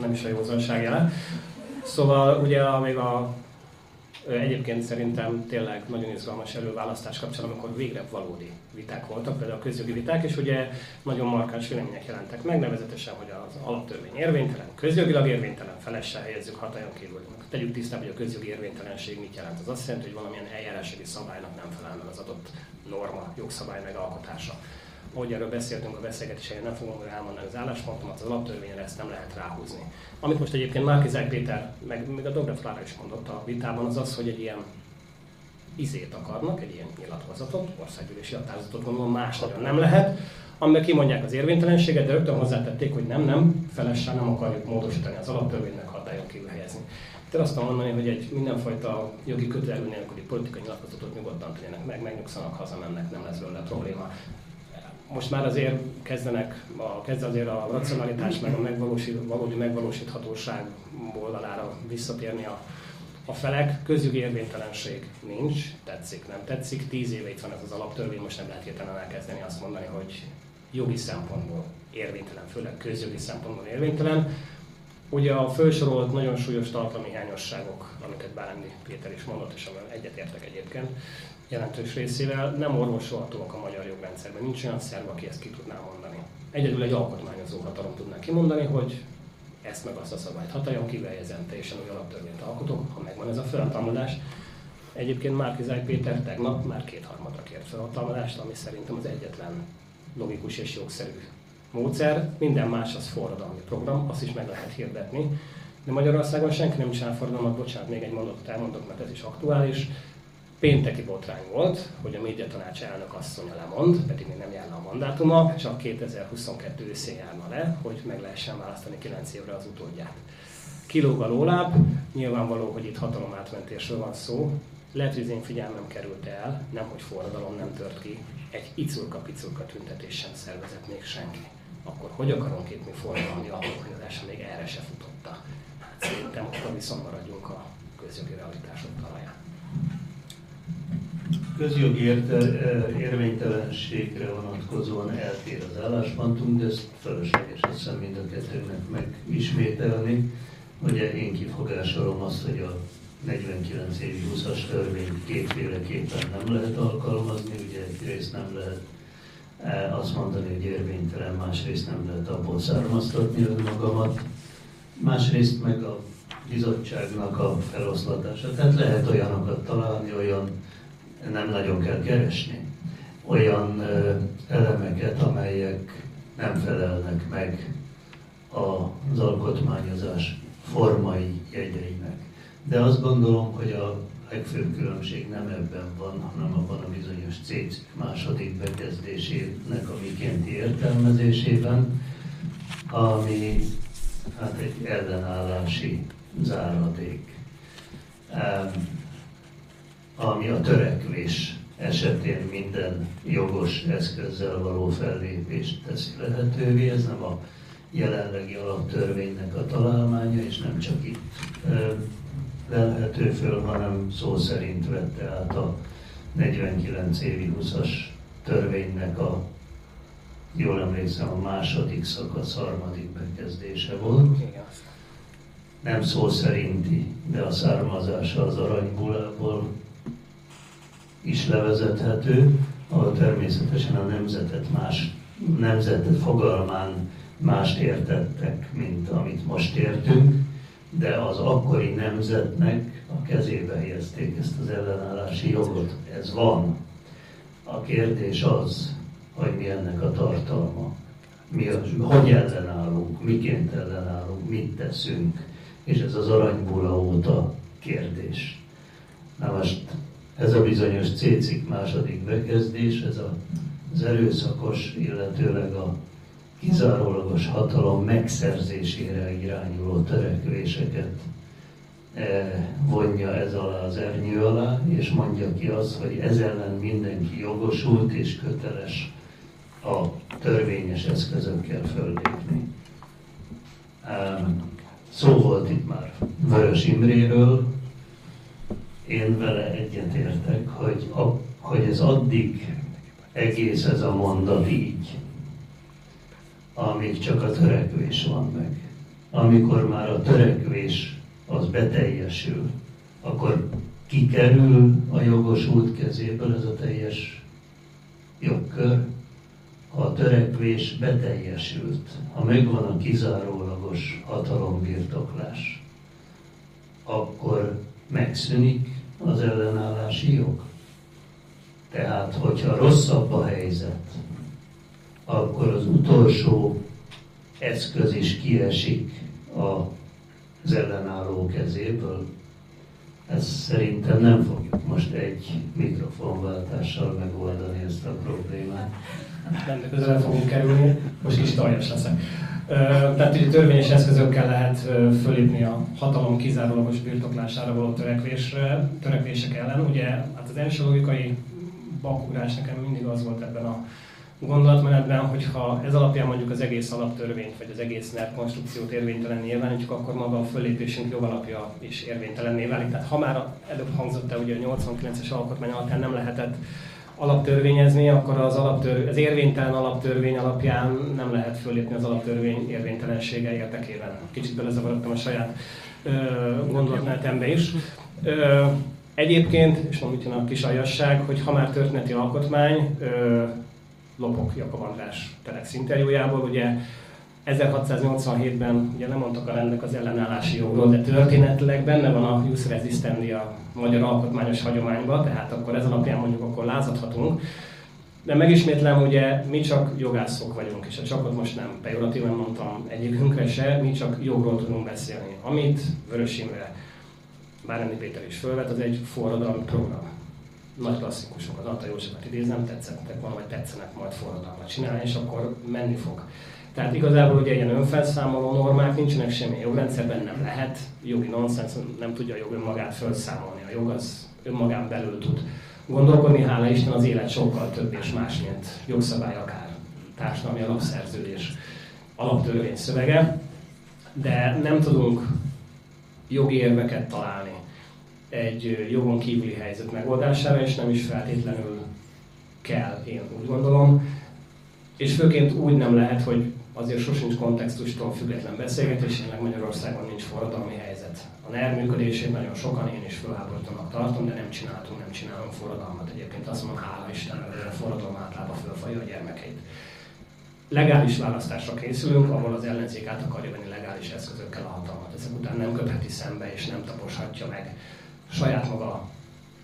nem is a józanság jele. Szóval ugye még a Egyébként szerintem tényleg nagyon izgalmas előválasztás kapcsán, amikor végre valódi viták voltak, például a közjogi viták, és ugye nagyon markáns vélemények jelentek meg, nevezetesen, hogy az alaptörvény érvénytelen, közjogilag érvénytelen, felessel helyezzük hatályon kívül. Tegyük tisztába, hogy a közjogi érvénytelenség mit jelent. Az azt jelenti, hogy valamilyen eljárásjogi szabálynak nem felel meg az adott norma, jogszabály megalkotása ahogy erről beszéltünk a beszélgetésen, nem fogom elmondani az álláspontomat, az alaptörvényre ezt nem lehet ráhúzni. Amit most egyébként Márkizák Péter, meg még a Dobrev Klára is mondott a vitában, az az, hogy egy ilyen izét akarnak, egy ilyen nyilatkozatot, országgyűlési határozatot gondolom más nem lehet, amiben kimondják az érvénytelenséget, de rögtön hozzátették, hogy nem, nem, felesen nem akarjuk módosítani az alaptörvénynek hatályon kívül helyezni. Tehát azt mondani, hogy egy mindenfajta jogi kötelező nélküli politikai nyilatkozatot nyugodtan tegyenek meg, megnyugszanak, hazamennek, nem lesz belőle probléma most már azért kezdenek, a, kezd azért a racionalitás meg a megvalósít, valódi megvalósíthatóság oldalára visszatérni a, a felek. Közjogi érvénytelenség nincs, tetszik, nem tetszik. Tíz éve itt van ez az alaptörvény, most nem lehet hirtelen elkezdeni azt mondani, hogy jogi szempontból érvénytelen, főleg közjogi szempontból érvénytelen. Ugye a felsorolt nagyon súlyos tartalmi hiányosságok, amiket Bálendi Péter is mondott, és amivel egyetértek egyébként, jelentős részével nem orvosolhatóak a magyar jogrendszerben. Nincs olyan szerv, aki ezt ki tudná mondani. Egyedül egy alkotmányozó hatalom tudná kimondani, hogy ezt meg azt a szabályt hatályon kivejezem, teljesen új alaptörvényt alkotok, ha megvan ez a felhatalmazás. Egyébként Márkizáj Péter tegnap már kétharmadra kért felhatalmazást, ami szerintem az egyetlen logikus és jogszerű módszer. Minden más az forradalmi program, azt is meg lehet hirdetni. De Magyarországon senki nem csinál forradalmat, bocsánat, még egy mondatot elmondok, mert ez is aktuális pénteki botrány volt, hogy a médiatanács elnök asszonya lemond, pedig még nem járna a mandátuma, csak 2022 őszén járna le, hogy meg lehessen választani 9 évre az utódját. Kilóg a lóláb, nyilvánvaló, hogy itt hatalomátmentésről van szó, lehet, hogy az én figyelmem került el, nem hogy forradalom nem tört ki, egy icurka-picurka tüntetés sem szervezett még senki. Akkor hogy akarunk itt mi forradalmi alkotmányozása még erre se futotta? Hát szerintem akkor viszont maradjunk a közjogi realitások talaján. Közjogi érte, érvénytelenségre vonatkozóan eltér az álláspontunk, de ezt fölösleges hiszem mind a kettőnek megismételni. Ugye én kifogásolom azt, hogy a 49 évi 20-as törvényt kétféleképpen nem lehet alkalmazni, ugye egyrészt nem lehet azt mondani, hogy érvénytelen, másrészt nem lehet abból származtatni önmagamat, másrészt meg a bizottságnak a feloszlatása. Tehát lehet olyanokat találni, olyan nem nagyon kell keresni, olyan elemeket, amelyek nem felelnek meg az alkotmányozás formai jegyeinek. De azt gondolom, hogy a legfőbb különbség nem ebben van, hanem abban a bizonyos C második bekezdésének a mikénti értelmezésében, ami hát egy ellenállási záradék, ami a törekvés esetén minden jogos eszközzel való fellépést teszi lehetővé. Ez nem a jelenlegi alaptörvénynek a találmánya, és nem csak itt lelhető föl, hanem szó szerint vette át a 49 évi 20-as törvénynek a, jól emlékszem, a második szakasz, harmadik bekezdése volt. Nem szó szerinti, de a származása az aranybulából is levezethető, ahol természetesen a nemzetet más, nemzetet fogalmán mást értettek, mint amit most értünk de az akkori nemzetnek a kezébe helyezték ezt az ellenállási jogot. Ez van. A kérdés az, hogy mi ennek a tartalma. Mi hogy ellenállunk, miként ellenállunk, mit teszünk. És ez az aranybula óta kérdés. Na most ez a bizonyos cécik második bekezdés, ez a, az erőszakos, illetőleg a kizárólagos hatalom megszerzésére irányuló törekvéseket eh, vonja ez alá az ernyő alá, és mondja ki azt, hogy ez ellen mindenki jogosult és köteles a törvényes eszközökkel föllépni. Szó volt itt már Vörös Imréről, én vele egyetértek, hogy, a, hogy ez addig egész ez a mondat így, amíg csak a törekvés van meg. Amikor már a törekvés az beteljesül, akkor kikerül a jogosult kezéből ez a teljes jogkör, ha a törekvés beteljesült, ha megvan a kizárólagos hatalombirtoklás, akkor megszűnik az ellenállási jog. Tehát, hogyha rosszabb a helyzet, akkor az utolsó eszköz is kiesik az ellenálló kezéből. Ezt szerintem nem fogjuk most egy mikrofonváltással megoldani ezt a problémát. Nem, közel fogunk kerülni, most is aljas leszek. Tehát ugye törvényes eszközökkel lehet fölépni a hatalom kizárólagos birtoklására való törekvésre, törekvések ellen. Ugye hát az első logikai bakugrás nekem mindig az volt ebben a gondolatmenetben, hogyha ez alapján mondjuk az egész alaptörvényt, vagy az egész NER konstrukciót érvénytelenné nyilvánítjuk, akkor maga a fölépésünk jogalapja is érvénytelenné válik. Tehát ha már előbb hangzott el, ugye a 89-es alkotmány alapján nem lehetett alaptörvényezni, akkor az, alaptörvény, az érvénytelen alaptörvény alapján nem lehet fölépni az alaptörvény érvénytelensége érdekében. Kicsit belezavarodtam a saját gondolatmenetembe is. Ö, egyébként, és itt jön a kis aljasság, hogy ha már történeti alkotmány, ö, Lopok Jakab András Telex interjújából, ugye 1687-ben ugye nem mondtak a rendek az ellenállási jogról, de történetileg benne van a jus resistendi a magyar alkotmányos hagyományban, tehát akkor ez alapján mondjuk akkor lázadhatunk. De megismétlem, ugye mi csak jogászok vagyunk, és a csakot most nem pejoratíven mondtam egyikünkre se, mi csak jogról tudunk beszélni. Amit Vörös Imre, Báremi Péter is fölvet, az egy forradalmi program nagy klasszikusokat, Antal Józsefet idézem, tetszettek van, vagy tetszenek majd forradalmat csinálni, és akkor menni fog. Tehát igazából ugye ilyen önfelszámoló normák nincsenek semmi jogrendszerben, nem lehet. Jogi nonsens, nem tudja a jog önmagát felszámolni. A jog az önmagán belül tud gondolkodni, hála Isten az élet sokkal több és más, mint jogszabály, akár társadalmi alapszerződés, alaptörvény szövege, de nem tudunk jogi érveket találni egy jogon kívüli helyzet megoldására, és nem is feltétlenül kell, én úgy gondolom. És főként úgy nem lehet, hogy azért sosincs kontextustól független beszélgetés, jelenleg Magyarországon nincs forradalmi helyzet. A NER működését nagyon sokan én is felháborítanak tartom, de nem csináltunk, nem csinálunk forradalmat. Egyébként azt mondom, hála Istennek, hogy a forradalom általában fölfalja a gyermekeit. Legális választásra készülünk, ahol az ellenzék át akarja venni legális eszközökkel a hatalmat. Ezek után nem kötheti szembe és nem taposhatja meg saját maga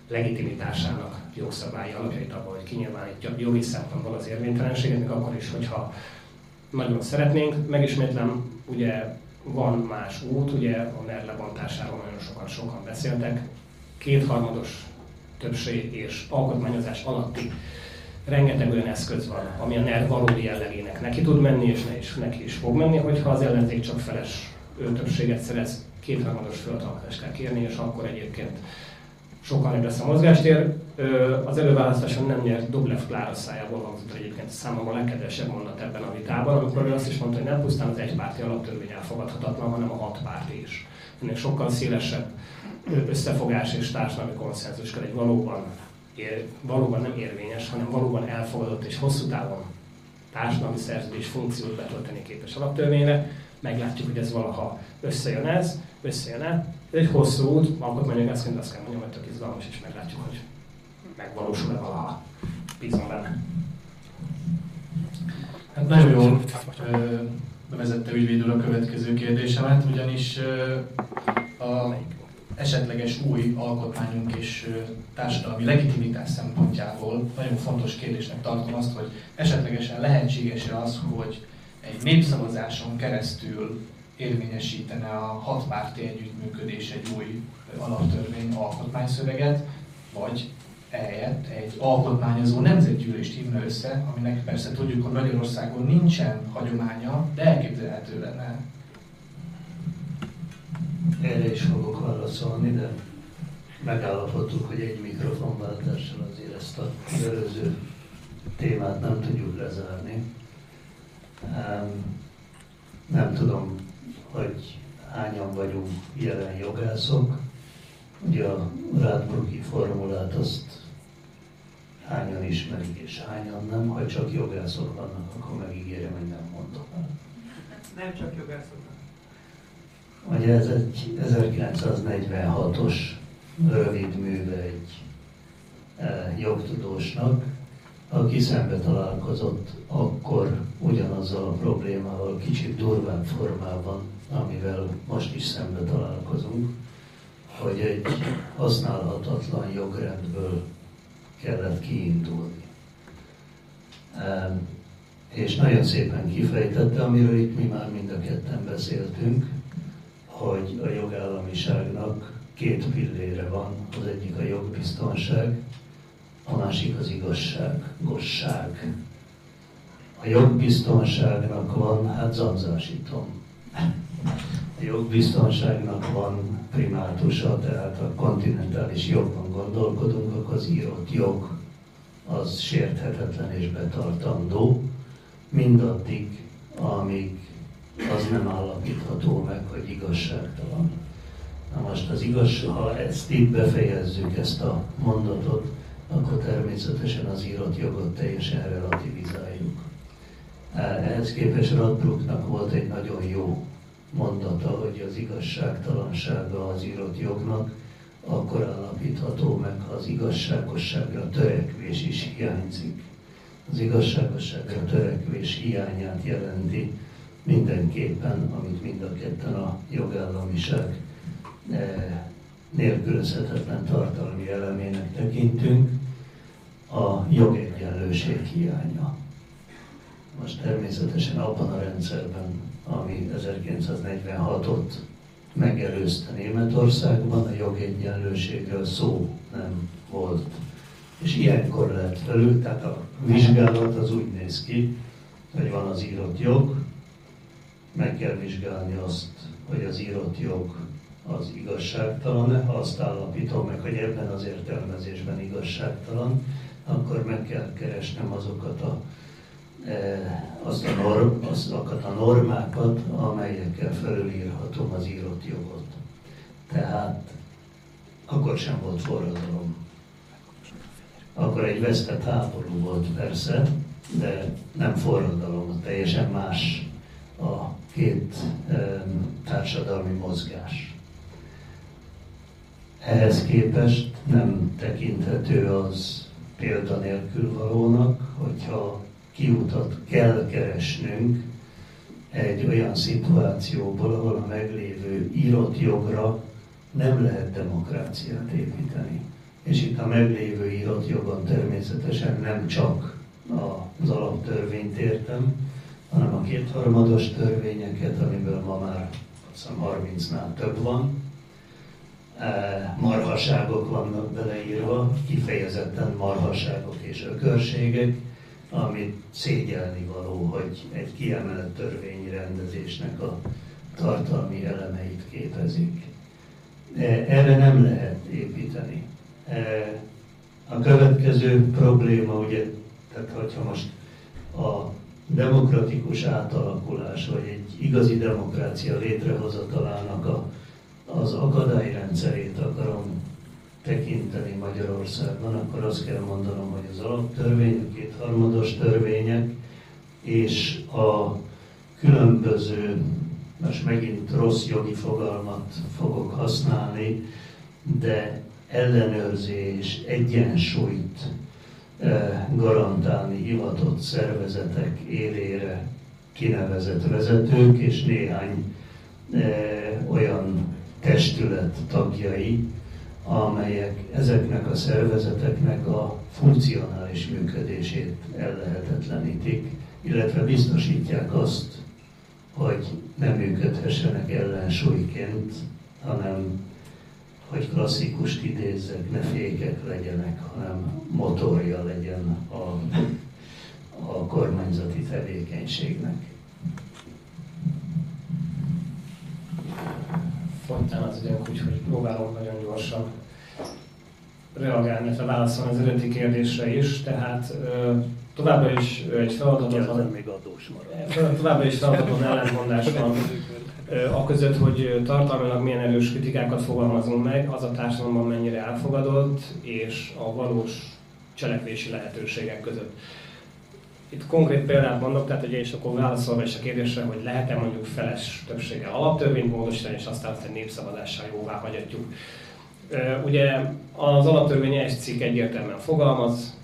legitimitásának jogszabályi alapjait abban, hogy kinyilvánítja jogi szempontból az érvénytelenséget, még akkor is, hogyha nagyon szeretnénk. Megismétlem, ugye van más út, ugye a NER lebontásáról nagyon sokan sokan beszéltek. Kétharmados többség és alkotmányozás alatti rengeteg olyan eszköz van, ami a NER valódi jellegének neki tud menni, és ne is, neki is fog menni, hogyha az ellenzék csak feles többséget szerez, kétharmados föltalmazást kell kérni, és akkor egyébként sokkal nagyobb lesz a mozgástér. Az előválasztáson nem nyert Doblev Klára szájából hangzott egyébként számomra a legkedvesebb mondat ebben a vitában, amikor ő azt is mondta, hogy nem pusztán az egypárti alaptörvény elfogadhatatlan, hanem a hat párti is. Ennél sokkal szélesebb összefogás és társadalmi konszenzus kell egy valóban, ér, valóban nem érvényes, hanem valóban elfogadott és hosszú távon társadalmi szerződés funkciót betölteni képes alaptörvényre. Meglátjuk, hogy ez valaha összejön ez, összejön-e. Egy hosszú út, alkotmányjogászként azt kell mondjam, hogy tök izgalmas, és meglátjuk, hogy megvalósul-e valaha. Bízom benne. Hát nagyon jól bevezette ügyvédül a következő kérdésemet, ugyanis a esetleges új alkotmányunk és társadalmi legitimitás szempontjából nagyon fontos kérdésnek tartom azt, hogy esetlegesen lehetséges-e az, hogy egy népszavazáson keresztül érvényesítene a hatpárti együttműködés egy új alaptörvény alkotmányszöveget, vagy ehelyett egy alkotmányozó nemzetgyűlést hívna össze, aminek persze tudjuk, hogy Magyarországon nincsen hagyománya, de elképzelhető lenne. Erre is fogok válaszolni, de megállapodtuk, hogy egy mikrofonváltással azért ezt a előző témát nem tudjuk lezárni. Nem tudom, hogy hányan vagyunk jelen jogászok. Ugye a Rádbruki formulát azt hányan ismerik és hányan nem. Ha csak jogászok vannak, akkor megígérem, hogy nem mondom el. Nem csak jogászok. Ugye ez egy 1946-os rövid műve egy e, jogtudósnak, aki szembe találkozott akkor ugyanazzal a problémával, kicsit durvább formában, amivel most is szembe találkozunk, hogy egy használhatatlan jogrendből kellett kiindulni. És nagyon szépen kifejtette, amiről itt mi már mind a ketten beszéltünk, hogy a jogállamiságnak két pillére van, az egyik a jogbiztonság, a másik az igazságosság. A jogbiztonságnak van, hát zanzásítom. A jogbiztonságnak van primátusa, tehát a kontinentális jogban gondolkodunk, akkor az írott jog az sérthetetlen és betartandó, mindaddig, amíg az nem állapítható meg, hogy igazságtalan. Na most az igaz, ha ezt itt befejezzük, ezt a mondatot, akkor természetesen az írott jogot teljesen relativizáljuk. Ehhez képest Radbrucknak volt egy nagyon jó mondata, hogy az igazságtalansága az írott jognak akkor állapítható meg, ha az igazságosságra törekvés is hiányzik. Az igazságosságra törekvés hiányát jelenti mindenképpen, amit mind a ketten a jogállamiság eh, nélkülözhetetlen tartalmi elemének tekintünk, a jogegyenlőség hiánya. Most természetesen abban a rendszerben, ami 1946-ot megelőzte Németországban, a jogegyenlőségről szó nem volt. És ilyenkor lehet felül, tehát a vizsgálat az úgy néz ki, hogy van az írott jog, meg kell vizsgálni azt, hogy az írott jog az igazságtalan-e, ha azt állapítom meg, hogy ebben az értelmezésben igazságtalan, akkor meg kell keresnem azokat a, e, azt a norm, azokat a normákat, amelyekkel felülírhatom az írott jogot. Tehát akkor sem volt forradalom. Akkor egy vesztett háború volt persze, de nem forradalom, teljesen más a két e, társadalmi mozgás. Ehhez képest nem tekinthető az példanélkül valónak, hogyha kiutat kell keresnünk egy olyan szituációból, ahol a meglévő írott jogra nem lehet demokráciát építeni. És itt a meglévő írott jogon természetesen nem csak az alaptörvényt értem, hanem a kétharmados törvényeket, amiből ma már azt hiszem 30-nál több van, marhaságok vannak beleírva, kifejezetten marhaságok és ökörségek, amit szégyelni való, hogy egy kiemelt törvényi rendezésnek a tartalmi elemeit képezik. Erre nem lehet építeni. Eh, a következő probléma, ugye, tehát hogyha most a demokratikus átalakulás, vagy egy igazi demokrácia létrehozatalának a az akadályrendszerét akarom tekinteni Magyarországban, akkor azt kell mondanom, hogy az alaptörvény, a kétharmados törvények és a különböző, most megint rossz jogi fogalmat fogok használni, de ellenőrzés, egyensúlyt eh, garantálni hivatott szervezetek élére kinevezett vezetők és néhány eh, olyan testület tagjai, amelyek ezeknek a szervezeteknek a funkcionális működését ellehetetlenítik, illetve biztosítják azt, hogy nem működhessenek ellensúlyként, hanem, hogy klasszikust idézzek, ne fékek legyenek, hanem motorja legyen a, a kormányzati tevékenységnek. Spontán az időnk, úgyhogy próbálom nagyon gyorsan reagálni, illetve válaszolni az eredeti kérdésre is. Tehát továbbra is egy feladaton... még adós marad. Továbbra is feladaton ellentmondás van a között, hogy tartalmilag milyen erős kritikákat fogalmazunk meg, az a társadalomban mennyire elfogadott, és a valós cselekvési lehetőségek között. Itt konkrét példát mondok, tehát ugye és akkor válaszolva is a kérdésre, hogy lehet-e mondjuk feles többséggel alaptörvényt módosítani, és aztán azt egy népszavazással jóvá hagyatjuk. Ugye az alaptörvény egy cikk egyértelműen fogalmaz,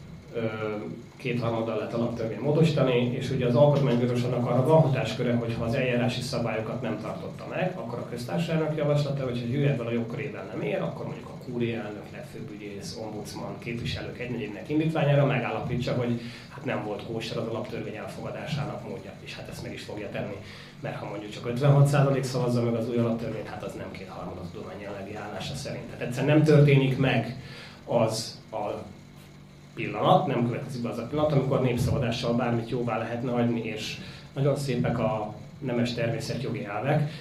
kétharmaddal lehet alaptörvény módosítani, és ugye az alkotmánybíróságnak arra van hatásköre, hogy ha az eljárási szabályokat nem tartotta meg, akkor a köztársaságnak javaslata, hogy ő ebben a jogkörében nem ér, akkor mondjuk a kúria elnök, legfőbb ügyész, ombudsman, képviselők egynegyének indítványára megállapítsa, hogy hát nem volt kóser az alaptörvény elfogadásának módja, és hát ezt meg is fogja tenni. Mert ha mondjuk csak 56% szavazza meg az új alaptörvényt, hát az nem kétharmad a tudomány jelenlegi állása szerint. Tehát egyszerűen nem történik meg az a pillanat, nem következik be az a pillanat, amikor népszavazással bármit jóvá lehetne hagyni, és nagyon szépek a nemes természetjogi elvek,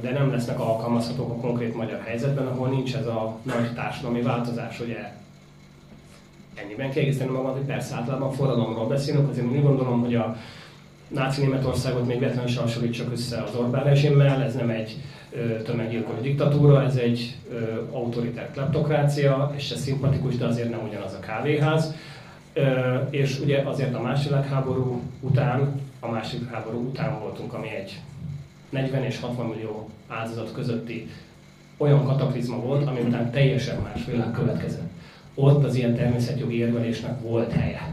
de nem lesznek alkalmazhatók a konkrét magyar helyzetben, ahol nincs ez a nagy társadalmi változás, ugye ennyiben kiegészíteni magam, hogy persze általában forradalomról beszélünk, azért úgy gondolom, hogy a náci Németországot még véletlenül sem hasonlítsak össze az Orbán rezsimmel, ez nem egy tömeggyilkos diktatúra, ez egy autoritár kleptokrácia, és ez szimpatikus, de azért nem ugyanaz a kávéház. És ugye azért a második háború után, a második háború után voltunk, ami egy 40 és 60 millió áldozat közötti olyan kataklizma volt, ami után teljesen más világ következett. Ott az ilyen természetjogi érvelésnek volt helye.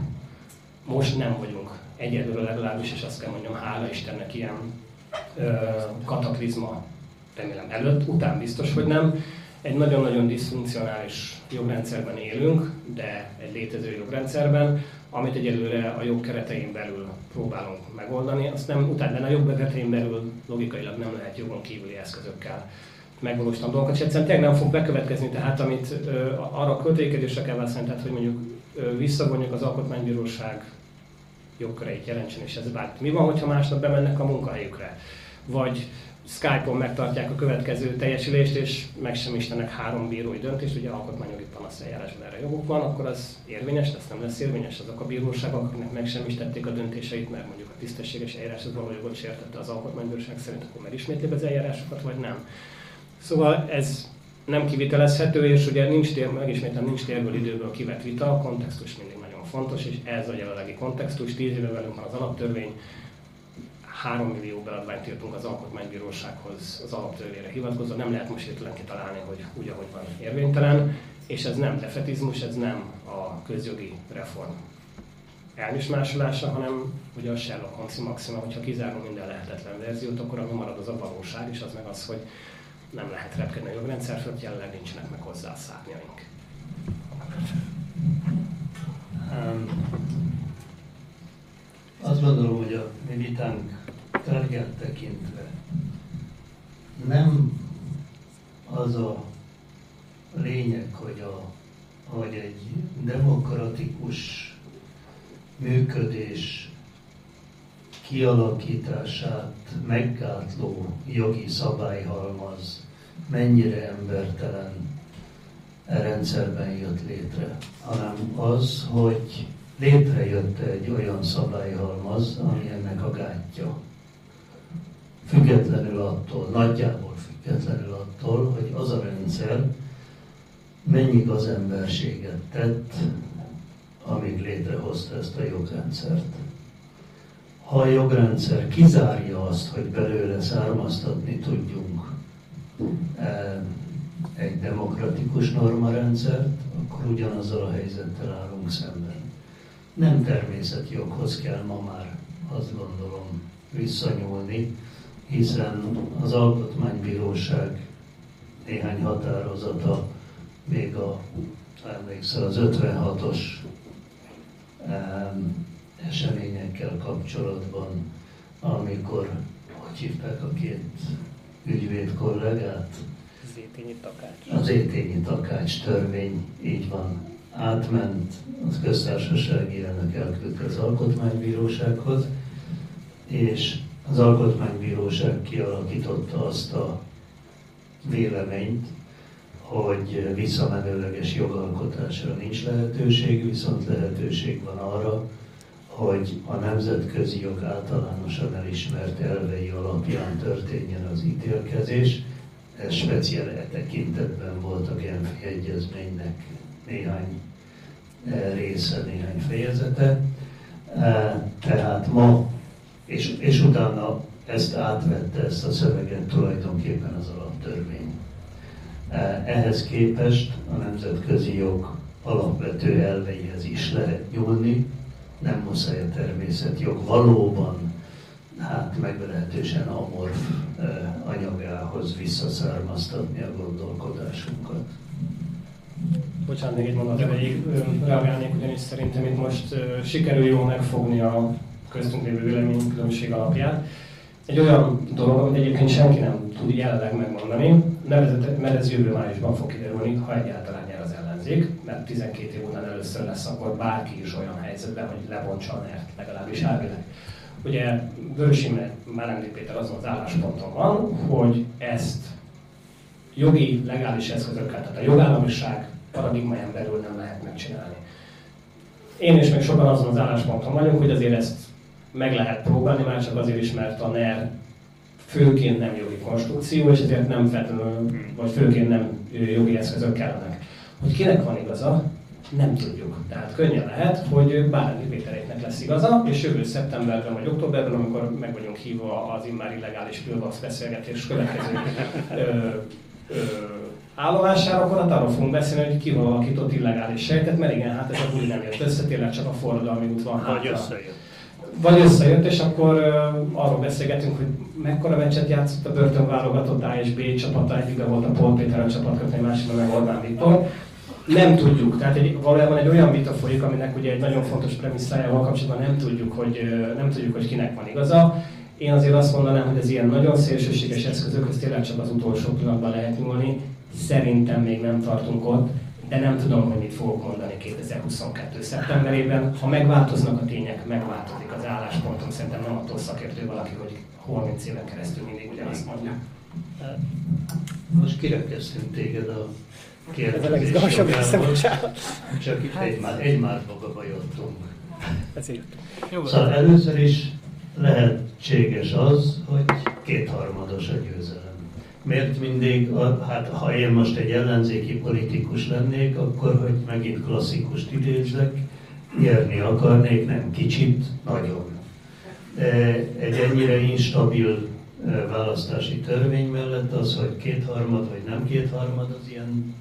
Most nem vagyunk egyedül legalábbis, és azt kell mondjam, hála Istennek ilyen ö, kataklizma remélem előtt, után biztos, hogy nem. Egy nagyon-nagyon diszfunkcionális jogrendszerben élünk, de egy létező jogrendszerben, amit egyelőre a jog keretein belül próbálunk megoldani. Azt nem, utána a jog keretein belül logikailag nem lehet jogon kívüli eszközökkel megvalósítani dolgokat, és egyszerűen tényleg nem fog bekövetkezni, tehát amit ö, arra a költékedésre kell válaszolni, tehát hogy mondjuk ö, visszavonjuk az alkotmánybíróság jogköreit jelentsen, és ez bár. Mi van, hogyha másnap bemennek a munkahelyükre? Vagy Skype-on megtartják a következő teljesülést, és meg sem istenek három bírói döntést, ugye alkotmányjogi panasz eljárásban erre joguk van, akkor az érvényes lesz, nem lesz érvényes azok a bíróságok, akiknek meg sem is tették a döntéseit, mert mondjuk a tisztességes eljáráshoz való jogot sértette az alkotmánybíróság szerint, akkor már ismétlik az eljárásokat, vagy nem. Szóval ez nem kivitelezhető, és ugye nincs tér, megismétlem, nincs térből időből kivett vita, a kontextus mindig nagyon fontos, és ez a jelenlegi kontextus, tíz éve velünk van az alaptörvény, 3 millió beadványt írtunk az Alkotmánybírósághoz az alaptörvényre hivatkozva, nem lehet most hirtelen kitalálni, hogy úgy, ahogy van érvénytelen, és ez nem defetizmus, ez nem a közjogi reform elmismásolása, hanem ugye a Sherlock Holmes maxima, hogyha kizárunk minden lehetetlen verziót, akkor ami marad az a valóság, és az meg az, hogy nem lehet repkedni a jogrendszer fölött, jelenleg nincsenek meg hozzá a szárnyaink. Um, azt gondolom, hogy a mi vitánk tárgyát tekintve nem az a lényeg, hogy, a, hogy egy demokratikus működés kialakítását meggátló jogi szabályhalmaz mennyire embertelen e rendszerben jött létre, hanem az, hogy létrejött egy olyan szabályhalmaz, ami ennek a gátja. Függetlenül attól, nagyjából függetlenül attól, hogy az a rendszer mennyi az emberséget tett, amíg létrehozta ezt a jogrendszert. Ha a jogrendszer kizárja azt, hogy belőle származtatni tudjunk e, egy demokratikus normarendszert, akkor ugyanazzal a helyzettel állunk szemben. Nem természetjoghoz kell ma már, azt gondolom, visszanyúlni, hiszen az Alkotmánybíróság néhány határozata még a, emlékszel, az 56-os um, eseményekkel kapcsolatban, amikor, hogy hívták a két ügyvéd kollégát? Az étényi takács. Az étényi takács törvény, így van, átment, az köztársasági elnök elküldte az alkotmánybírósághoz, és az alkotmánybíróság kialakította azt a véleményt, hogy visszamenőleges jogalkotásra nincs lehetőség, viszont lehetőség van arra, hogy a nemzetközi jog általánosan elismert elvei alapján történjen az ítélkezés. Ez speciál e tekintetben volt a Genfi Egyezménynek néhány e, része, néhány fejezete. E, tehát ma, és, és utána ezt átvette, ezt a szöveget tulajdonképpen az alaptörvény. Ehhez képest a nemzetközi jog alapvető elveihez is lehet nyúlni, nem muszáj a természetjog valóban hát meglehetősen amorf anyagához visszaszármaztatni a gondolkodásunkat. Bocsánat, még egy mondat erejéig reagálnék, ugyanis szerintem itt most sikerül jól megfogni a köztünk lévő véleménykülönbség alapját. Egy olyan dolog, amit egyébként senki nem tud jelenleg megmondani, nevezett, mert ez jövő májusban fog kiderülni, ha egyáltalán nyer az ellenzék, mert 12 év után először lesz akkor bárki is olyan helyzetben, hogy lebontsa a NERT, legalábbis elvileg. Ugye Vörös Imre, Márendi Péter azon az állásponton van, hogy ezt jogi, legális eszközökkel, tehát a jogállamiság paradigmáján belül nem lehet megcsinálni. Én és még sokan azon az állásponton vagyunk, hogy azért ezt meg lehet próbálni, már csak azért is, mert a NER főként nem jogi konstrukció, és ezért nem feltétlenül, vagy főként nem jogi eszközök kellenek. Hogy kinek van igaza, nem tudjuk. Tehát könnyen lehet, hogy bármi Péteréknek lesz igaza, és jövő szeptemberben vagy októberben, amikor meg vagyunk hívva az immár illegális Pilvax beszélgetés következő ö, ö, állomására, akkor arról fogunk beszélni, hogy ki alakított illegális sejtet, mert igen, hát ez a buli nem jött össze, tényleg csak a forradalmi út van hátra. Vagy összejött vagy összejött, és akkor arról beszélgetünk, hogy mekkora meccset játszott a börtön válogatott A és B csapata, egyikben volt a Paul Péter a csapatkötői, másikban meg Orbán Viktor. Nem tudjuk, tehát egy, valójában egy olyan vita folyik, aminek ugye egy nagyon fontos premisszájával kapcsolatban nem tudjuk, hogy, nem tudjuk, hogy kinek van igaza. Én azért azt mondanám, hogy ez ilyen nagyon szélsőséges eszközökhöz tényleg csak az utolsó pillanatban lehet nyúlni. Szerintem még nem tartunk ott, de nem tudom, hogy mit fogok mondani 2022. szeptemberében. Ha megváltoznak a tények, megváltozik az álláspontom. Szerintem nem attól szakértő valaki, hogy 30 éven keresztül mindig ugyanazt mondja. Most kirekeztünk téged a bocsánat. Csak itt egymás, egymásba bajottunk. Ezért. Szóval először is lehetséges az, hogy kétharmados a győzelem. Miért mindig, a, hát ha én most egy ellenzéki politikus lennék, akkor, hogy megint klasszikust idézek, nyerni akarnék, nem kicsit, nagyon. E, Egy ennyire instabil e, választási törvény mellett az, hogy kétharmad vagy nem kétharmad, az ilyen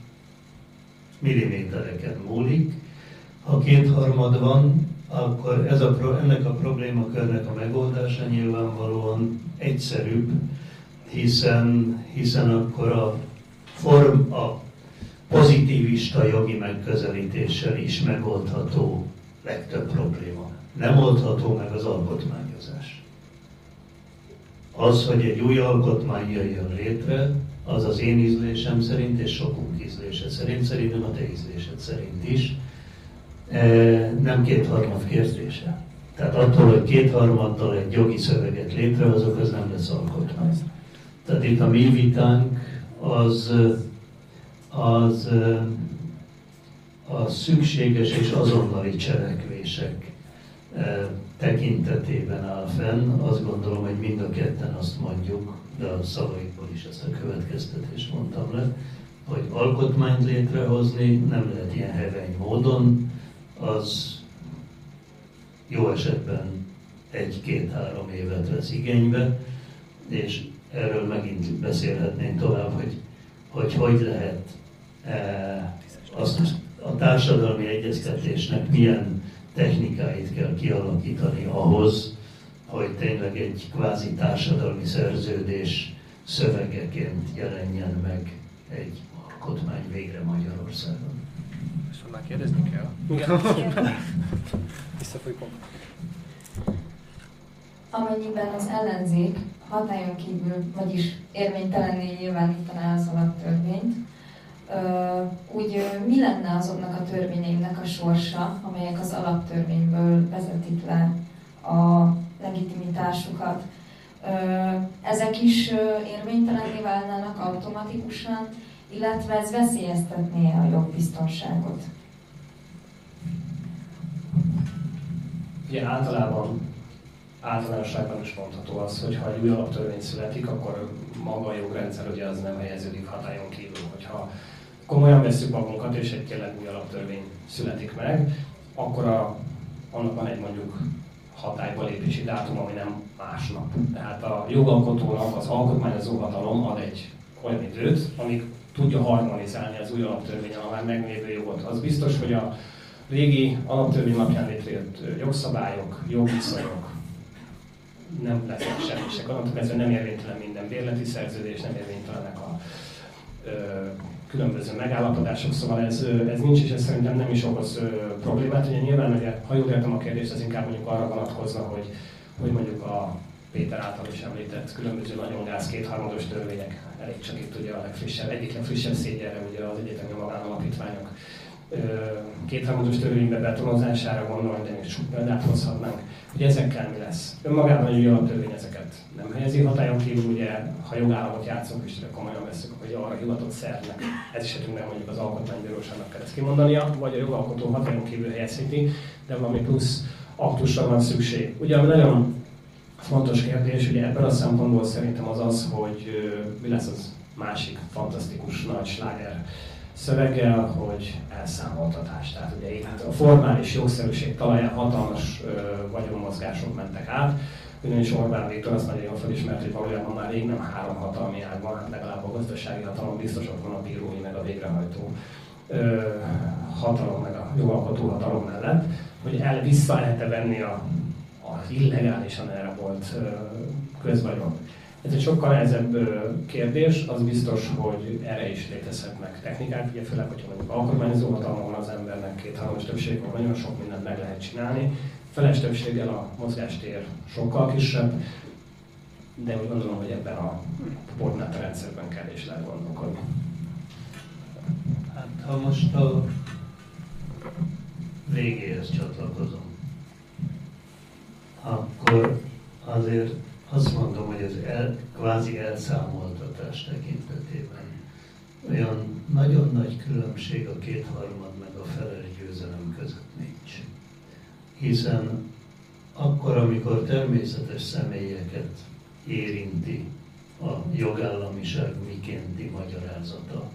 millimétereken múlik. Ha kétharmad van, akkor ez a, ennek a problémakörnek a megoldása nyilvánvalóan egyszerűbb, hiszen, hiszen akkor a form, a pozitivista jogi megközelítéssel is megoldható legtöbb probléma. Nem oldható meg az alkotmányozás. Az, hogy egy új alkotmány jöjjön létre, az az én ízlésem szerint, és sokunk ízlése szerint, szerintem a te ízlésed szerint is, eh, nem kétharmad kérdése. Tehát attól, hogy kétharmaddal egy jogi szöveget létrehozok, az nem lesz alkotmány. Tehát itt a mi vitánk az, az a szükséges és azonnali cselekvések eh, tekintetében áll fenn. Azt gondolom, hogy mind a ketten azt mondjuk, de a szavaikból is ezt a következtetést mondtam le, hogy alkotmányt létrehozni nem lehet ilyen heveny módon, az jó esetben egy-két-három évet vesz igénybe, és erről megint beszélhetnénk tovább, hogy hogy, hogy lehet e, azt a társadalmi egyeztetésnek milyen technikáit kell kialakítani ahhoz, hogy tényleg egy kvázi társadalmi szerződés szövegeként jelenjen meg egy alkotmány végre Magyarországon. És már kérdezni kell. Igen. Visszafolykom. Amennyiben az ellenzék hatályon kívül, vagyis érvénytelenné nyilvánítaná az alaptörvényt, úgy mi lenne azoknak a törvényeinek a sorsa, amelyek az alaptörvényből vezetik le a legitimitásukat? Ezek is érvénytelenné válnának automatikusan, illetve ez veszélyeztetné a jogbiztonságot. Ugye általában általánosságban is mondható az, hogy ha egy új alaptörvény születik, akkor maga a jogrendszer ugye az nem helyeződik hatályon kívül. Hogyha komolyan veszük magunkat, és egy tényleg új alaptörvény születik meg, akkor a, annak van egy mondjuk hatályba lépési dátum, ami nem másnap. Tehát a jogalkotónak az alkotmányozó hatalom ad egy olyan időt, amíg tudja harmonizálni az új alaptörvény a már meglévő jogot. Az biztos, hogy a régi alaptörvény napján létrejött jogszabályok, jogviszonyok nem lesznek semmisek. Onnantól kezdve nem érvénytelen minden bérleti szerződés, nem érvénytelenek a ö, különböző megállapodások, szóval ez, ez nincs, és ez szerintem nem is okoz ö, problémát. Ugye nyilván, ugye, ha jól értem a kérdést, az inkább mondjuk arra vonatkozna, hogy, hogy mondjuk a Péter által is említett különböző nagyon gáz kétharmados törvények, elég csak itt ugye a legfrissebb, egyik legfrissebb szégyenre ugye az egyetemi magánalapítványok kétharmados törvénybe betonozására gondolni, de még sok példát hozhatnánk, hogy ezekkel mi lesz. Önmagában egy alaptörvény ezeket nem helyezi hatályon kívül, ugye, ha jogállamot játszunk, és komolyan veszük, hogy arra hivatott szervnek, ez esetünkben mondjuk az alkotmánybíróságnak kell ezt kimondania, vagy a jogalkotó hatályon kívül helyezheti, de valami plusz aktusra van szükség. Ugye, nagyon fontos kérdés, ugye ebben a szempontból szerintem az az, hogy mi lesz az másik fantasztikus nagy sláger szöveggel, hogy elszámoltatás. Tehát ugye itt a formális jogszerűség talaján hatalmas ö, vagyonmozgások mentek át, ugyanis Orbán Viktor azt nagyon jól felismert, hogy valójában már rég nem három hatalmi ág van, hát legalább a gazdasági hatalom biztos ott van a bírói, meg a végrehajtó ö, hatalom, meg a jogalkotó hatalom mellett, hogy el vissza lehet-e venni a, az illegálisan elrabolt ö, közvagyon. Ez egy sokkal nehezebb kérdés, az biztos, hogy erre is létezhetnek technikák, ugye főleg, hogyha mondjuk alkotmányozó hatalma van az embernek, két-hármas többség van, nagyon sok mindent meg lehet csinálni. Feles többséggel a mozgástér sokkal kisebb, de úgy gondolom, hogy ebben a portnát rendszerben kell és lehet gondolkodni. Hát ha most a végéhez csatlakozom, akkor azért azt mondom, hogy az el, kvázi elszámoltatás tekintetében olyan nagyon nagy különbség a kétharmad meg a feles győzelem között nincs. Hiszen akkor, amikor természetes személyeket érinti a jogállamiság mikénti magyarázata,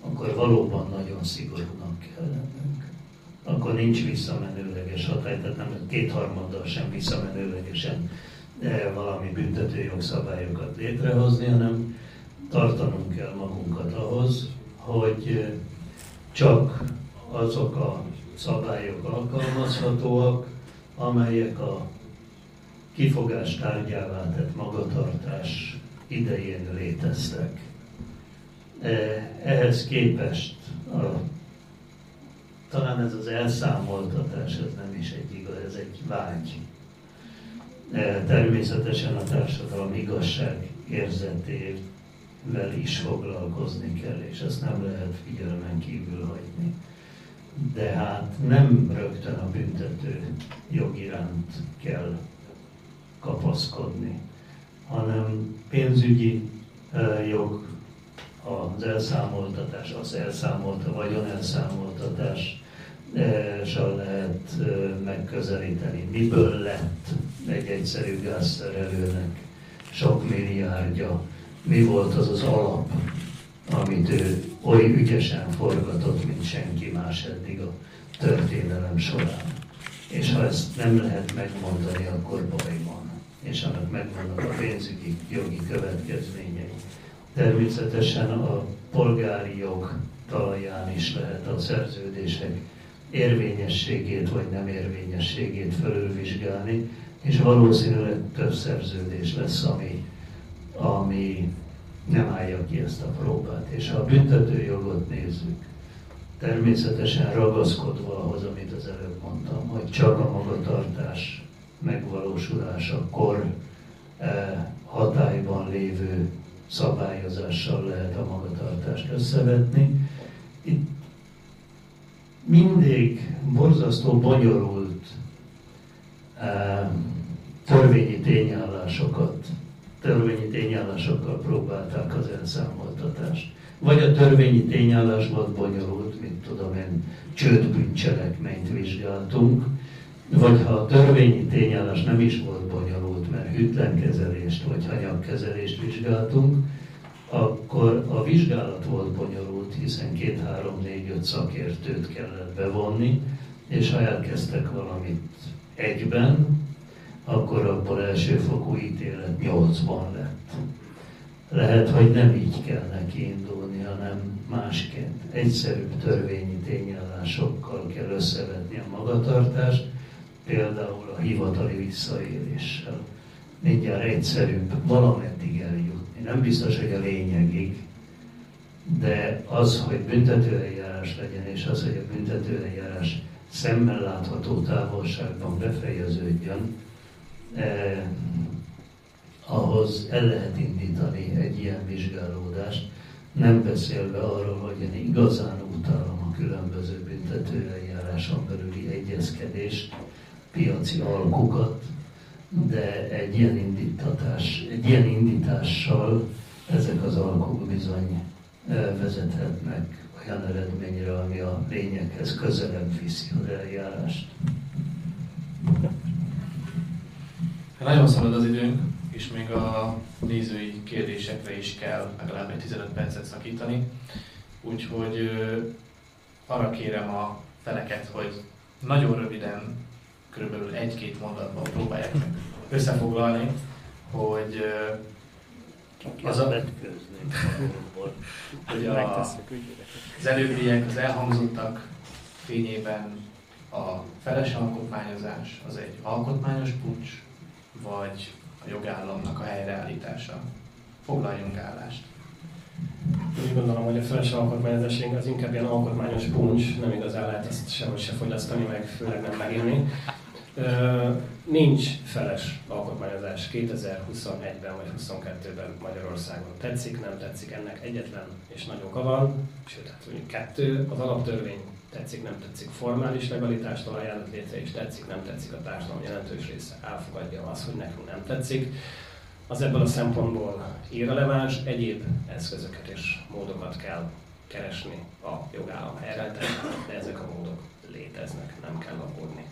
akkor valóban nagyon szigorúnak kell lennünk. Akkor nincs visszamenőleges hatály, tehát nem kétharmaddal sem visszamenőlegesen valami büntető jogszabályokat létrehozni, hanem tartanunk kell magunkat ahhoz, hogy eh, csak azok a szabályok alkalmazhatóak, amelyek a kifogás tárgyává tett magatartás idején léteztek. E, ehhez képest a, talán ez az elszámoltatás, ez nem is egy igaz, ez egy vágy. E, természetesen a társadalom igazság érzetével is foglalkozni kell, és ezt nem lehet figyelmen kívül hagyni. De hát nem rögtön a büntető jog iránt kell kapaszkodni, hanem pénzügyi jog, az elszámoltatás, az elszámolt, a vagyon elszámoltatás lehet megközelíteni. Miből lett egy egyszerű gázszerelőnek sok milliárdja, mi volt az az alap, amit ő oly ügyesen forgatott, mint senki más eddig a történelem során. És ha ezt nem lehet megmondani, akkor baj van és annak megvannak a pénzügyi jogi következményei. Természetesen a polgári jog talaján is lehet a szerződések érvényességét vagy nem érvényességét felülvizsgálni, és valószínűleg több szerződés lesz, ami, ami nem állja ki ezt a próbát. És ha a büntetőjogot nézzük, természetesen ragaszkodva ahhoz, amit az előbb mondtam, hogy csak a magatartás megvalósulásakor eh, hatályban lévő szabályozással lehet a magatartást összevetni. Itt mindig borzasztó bonyolult eh, törvényi tényállásokat, törvényi tényállásokkal próbálták az elszámoltatást. Vagy a törvényi tényállás volt bonyolult, mint tudom én, csődbűncselekményt vizsgáltunk, vagy ha a törvényi tényállás nem is volt bonyolult, mert hűtlenkezelést vagy hanyagkezelést vizsgáltunk, akkor a vizsgálat volt bonyolult, hiszen két, három, négy, öt szakértőt kellett bevonni, és ha elkezdtek valamit egyben, akkor abból elsőfokú ítélet nyolcban lett. Lehet, hogy nem így kell neki indulni, hanem másként. Egyszerűbb törvényi tényállásokkal kell összevetni a magatartást, például a hivatali visszaéléssel. Mindjárt egyszerűbb valameddig eljutni. Nem biztos, hogy a lényegig, de az, hogy büntetőeljárás legyen, és az, hogy a büntetőeljárás szemmel látható távolságban befejeződjön, eh, ahhoz el lehet indítani egy ilyen vizsgálódást, nem beszélve arról, hogy én igazán utálom a különböző büntetőeljáráson belüli egyezkedést, piaci alkukat, de egy ilyen indítatás, egy ilyen indítással ezek az alkuk bizony vezethetnek olyan eredményre, ami a lényeghez közelebb viszi az eljárást. Nagyon szalad az időnk, és még a nézői kérdésekre is kell legalább egy 15 percet szakítani. Úgyhogy arra kérem a feleket, hogy nagyon röviden körülbelül egy-két mondatban próbálják meg összefoglalni, hogy az a, hogy a, az előbbiek, az elhangzottak fényében a feles alkotmányozás az egy alkotmányos pucs, vagy a jogállamnak a helyreállítása. Foglaljunk állást. Úgy gondolom, hogy a feles alkotmányozás az inkább ilyen alkotmányos puncs, nem igazán lehet ezt sehogy se fogyasztani, meg főleg nem meginni. Nincs feles alkotmányozás 2021-ben vagy 2022-ben Magyarországon. Tetszik, nem tetszik, ennek egyetlen és nagy oka van, sőt, hát mondjuk kettő, az alaptörvény tetszik, nem tetszik, formális legalitástól ajánlott létre, és tetszik, nem tetszik, a társadalom jelentős része elfogadja azt, hogy nekünk nem tetszik. Az ebből a szempontból irreleváns, egyéb eszközöket és módokat kell keresni a jogállam helyre, de ezek a módok léteznek, nem kell aggódni.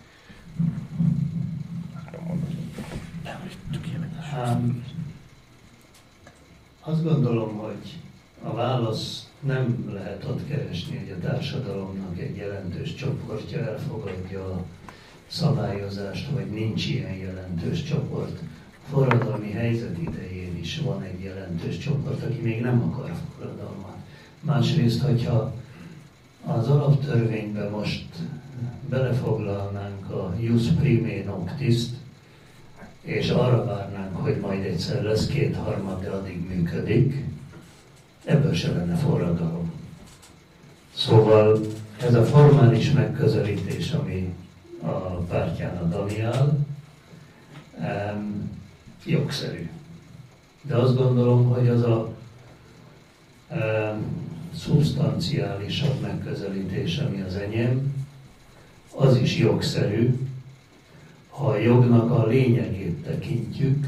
Um, azt gondolom, hogy a válasz nem lehet ott keresni, hogy a társadalomnak egy jelentős csoportja elfogadja a szabályozást, vagy nincs ilyen jelentős csoport. Forradalmi helyzet idején is van egy jelentős csoport, aki még nem akar forradalmat. Másrészt, hogyha az alaptörvénybe most belefoglalnánk a jus primé noctis és arra várnánk, hogy majd egyszer lesz kétharmad, de addig működik, ebből se lenne forradalom. Szóval ez a formális megközelítés, ami a pártján a Daniel, jogszerű. De azt gondolom, hogy az a um, szubstanciálisabb megközelítés, ami az enyém, az is jogszerű, ha a jognak a lényegét tekintjük,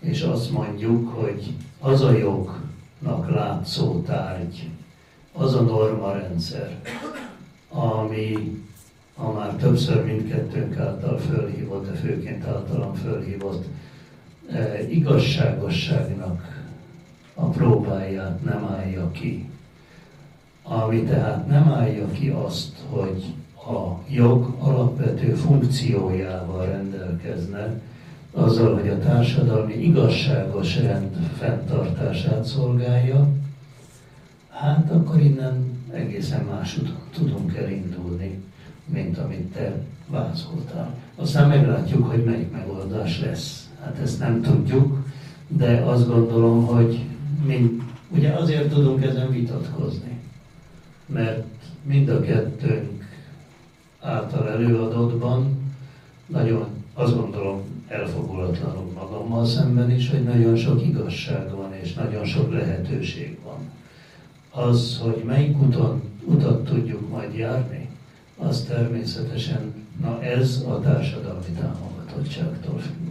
és azt mondjuk, hogy az a jognak látszó tárgy, az a normarendszer, ami a már többször mindkettőnk által fölhívott, de főként általam fölhívott e, igazságosságnak a próbáját nem állja ki. Ami tehát nem állja ki azt, hogy a jog alapvető funkciójával rendelkezne, azzal, hogy a társadalmi igazságos rend fenntartását szolgálja, hát akkor innen egészen más tudunk elindulni, mint amit te vázoltál. Aztán meglátjuk, hogy melyik megoldás lesz. Hát ezt nem tudjuk, de azt gondolom, hogy mind, ugye azért tudunk ezen vitatkozni, mert mind a kettőnk által előadottban nagyon azt gondolom elfogulatlanul magammal szemben is, hogy nagyon sok igazság van és nagyon sok lehetőség van. Az, hogy melyik uton, utat tudjuk majd járni, az természetesen, na ez a társadalmi támogatottságtól függ.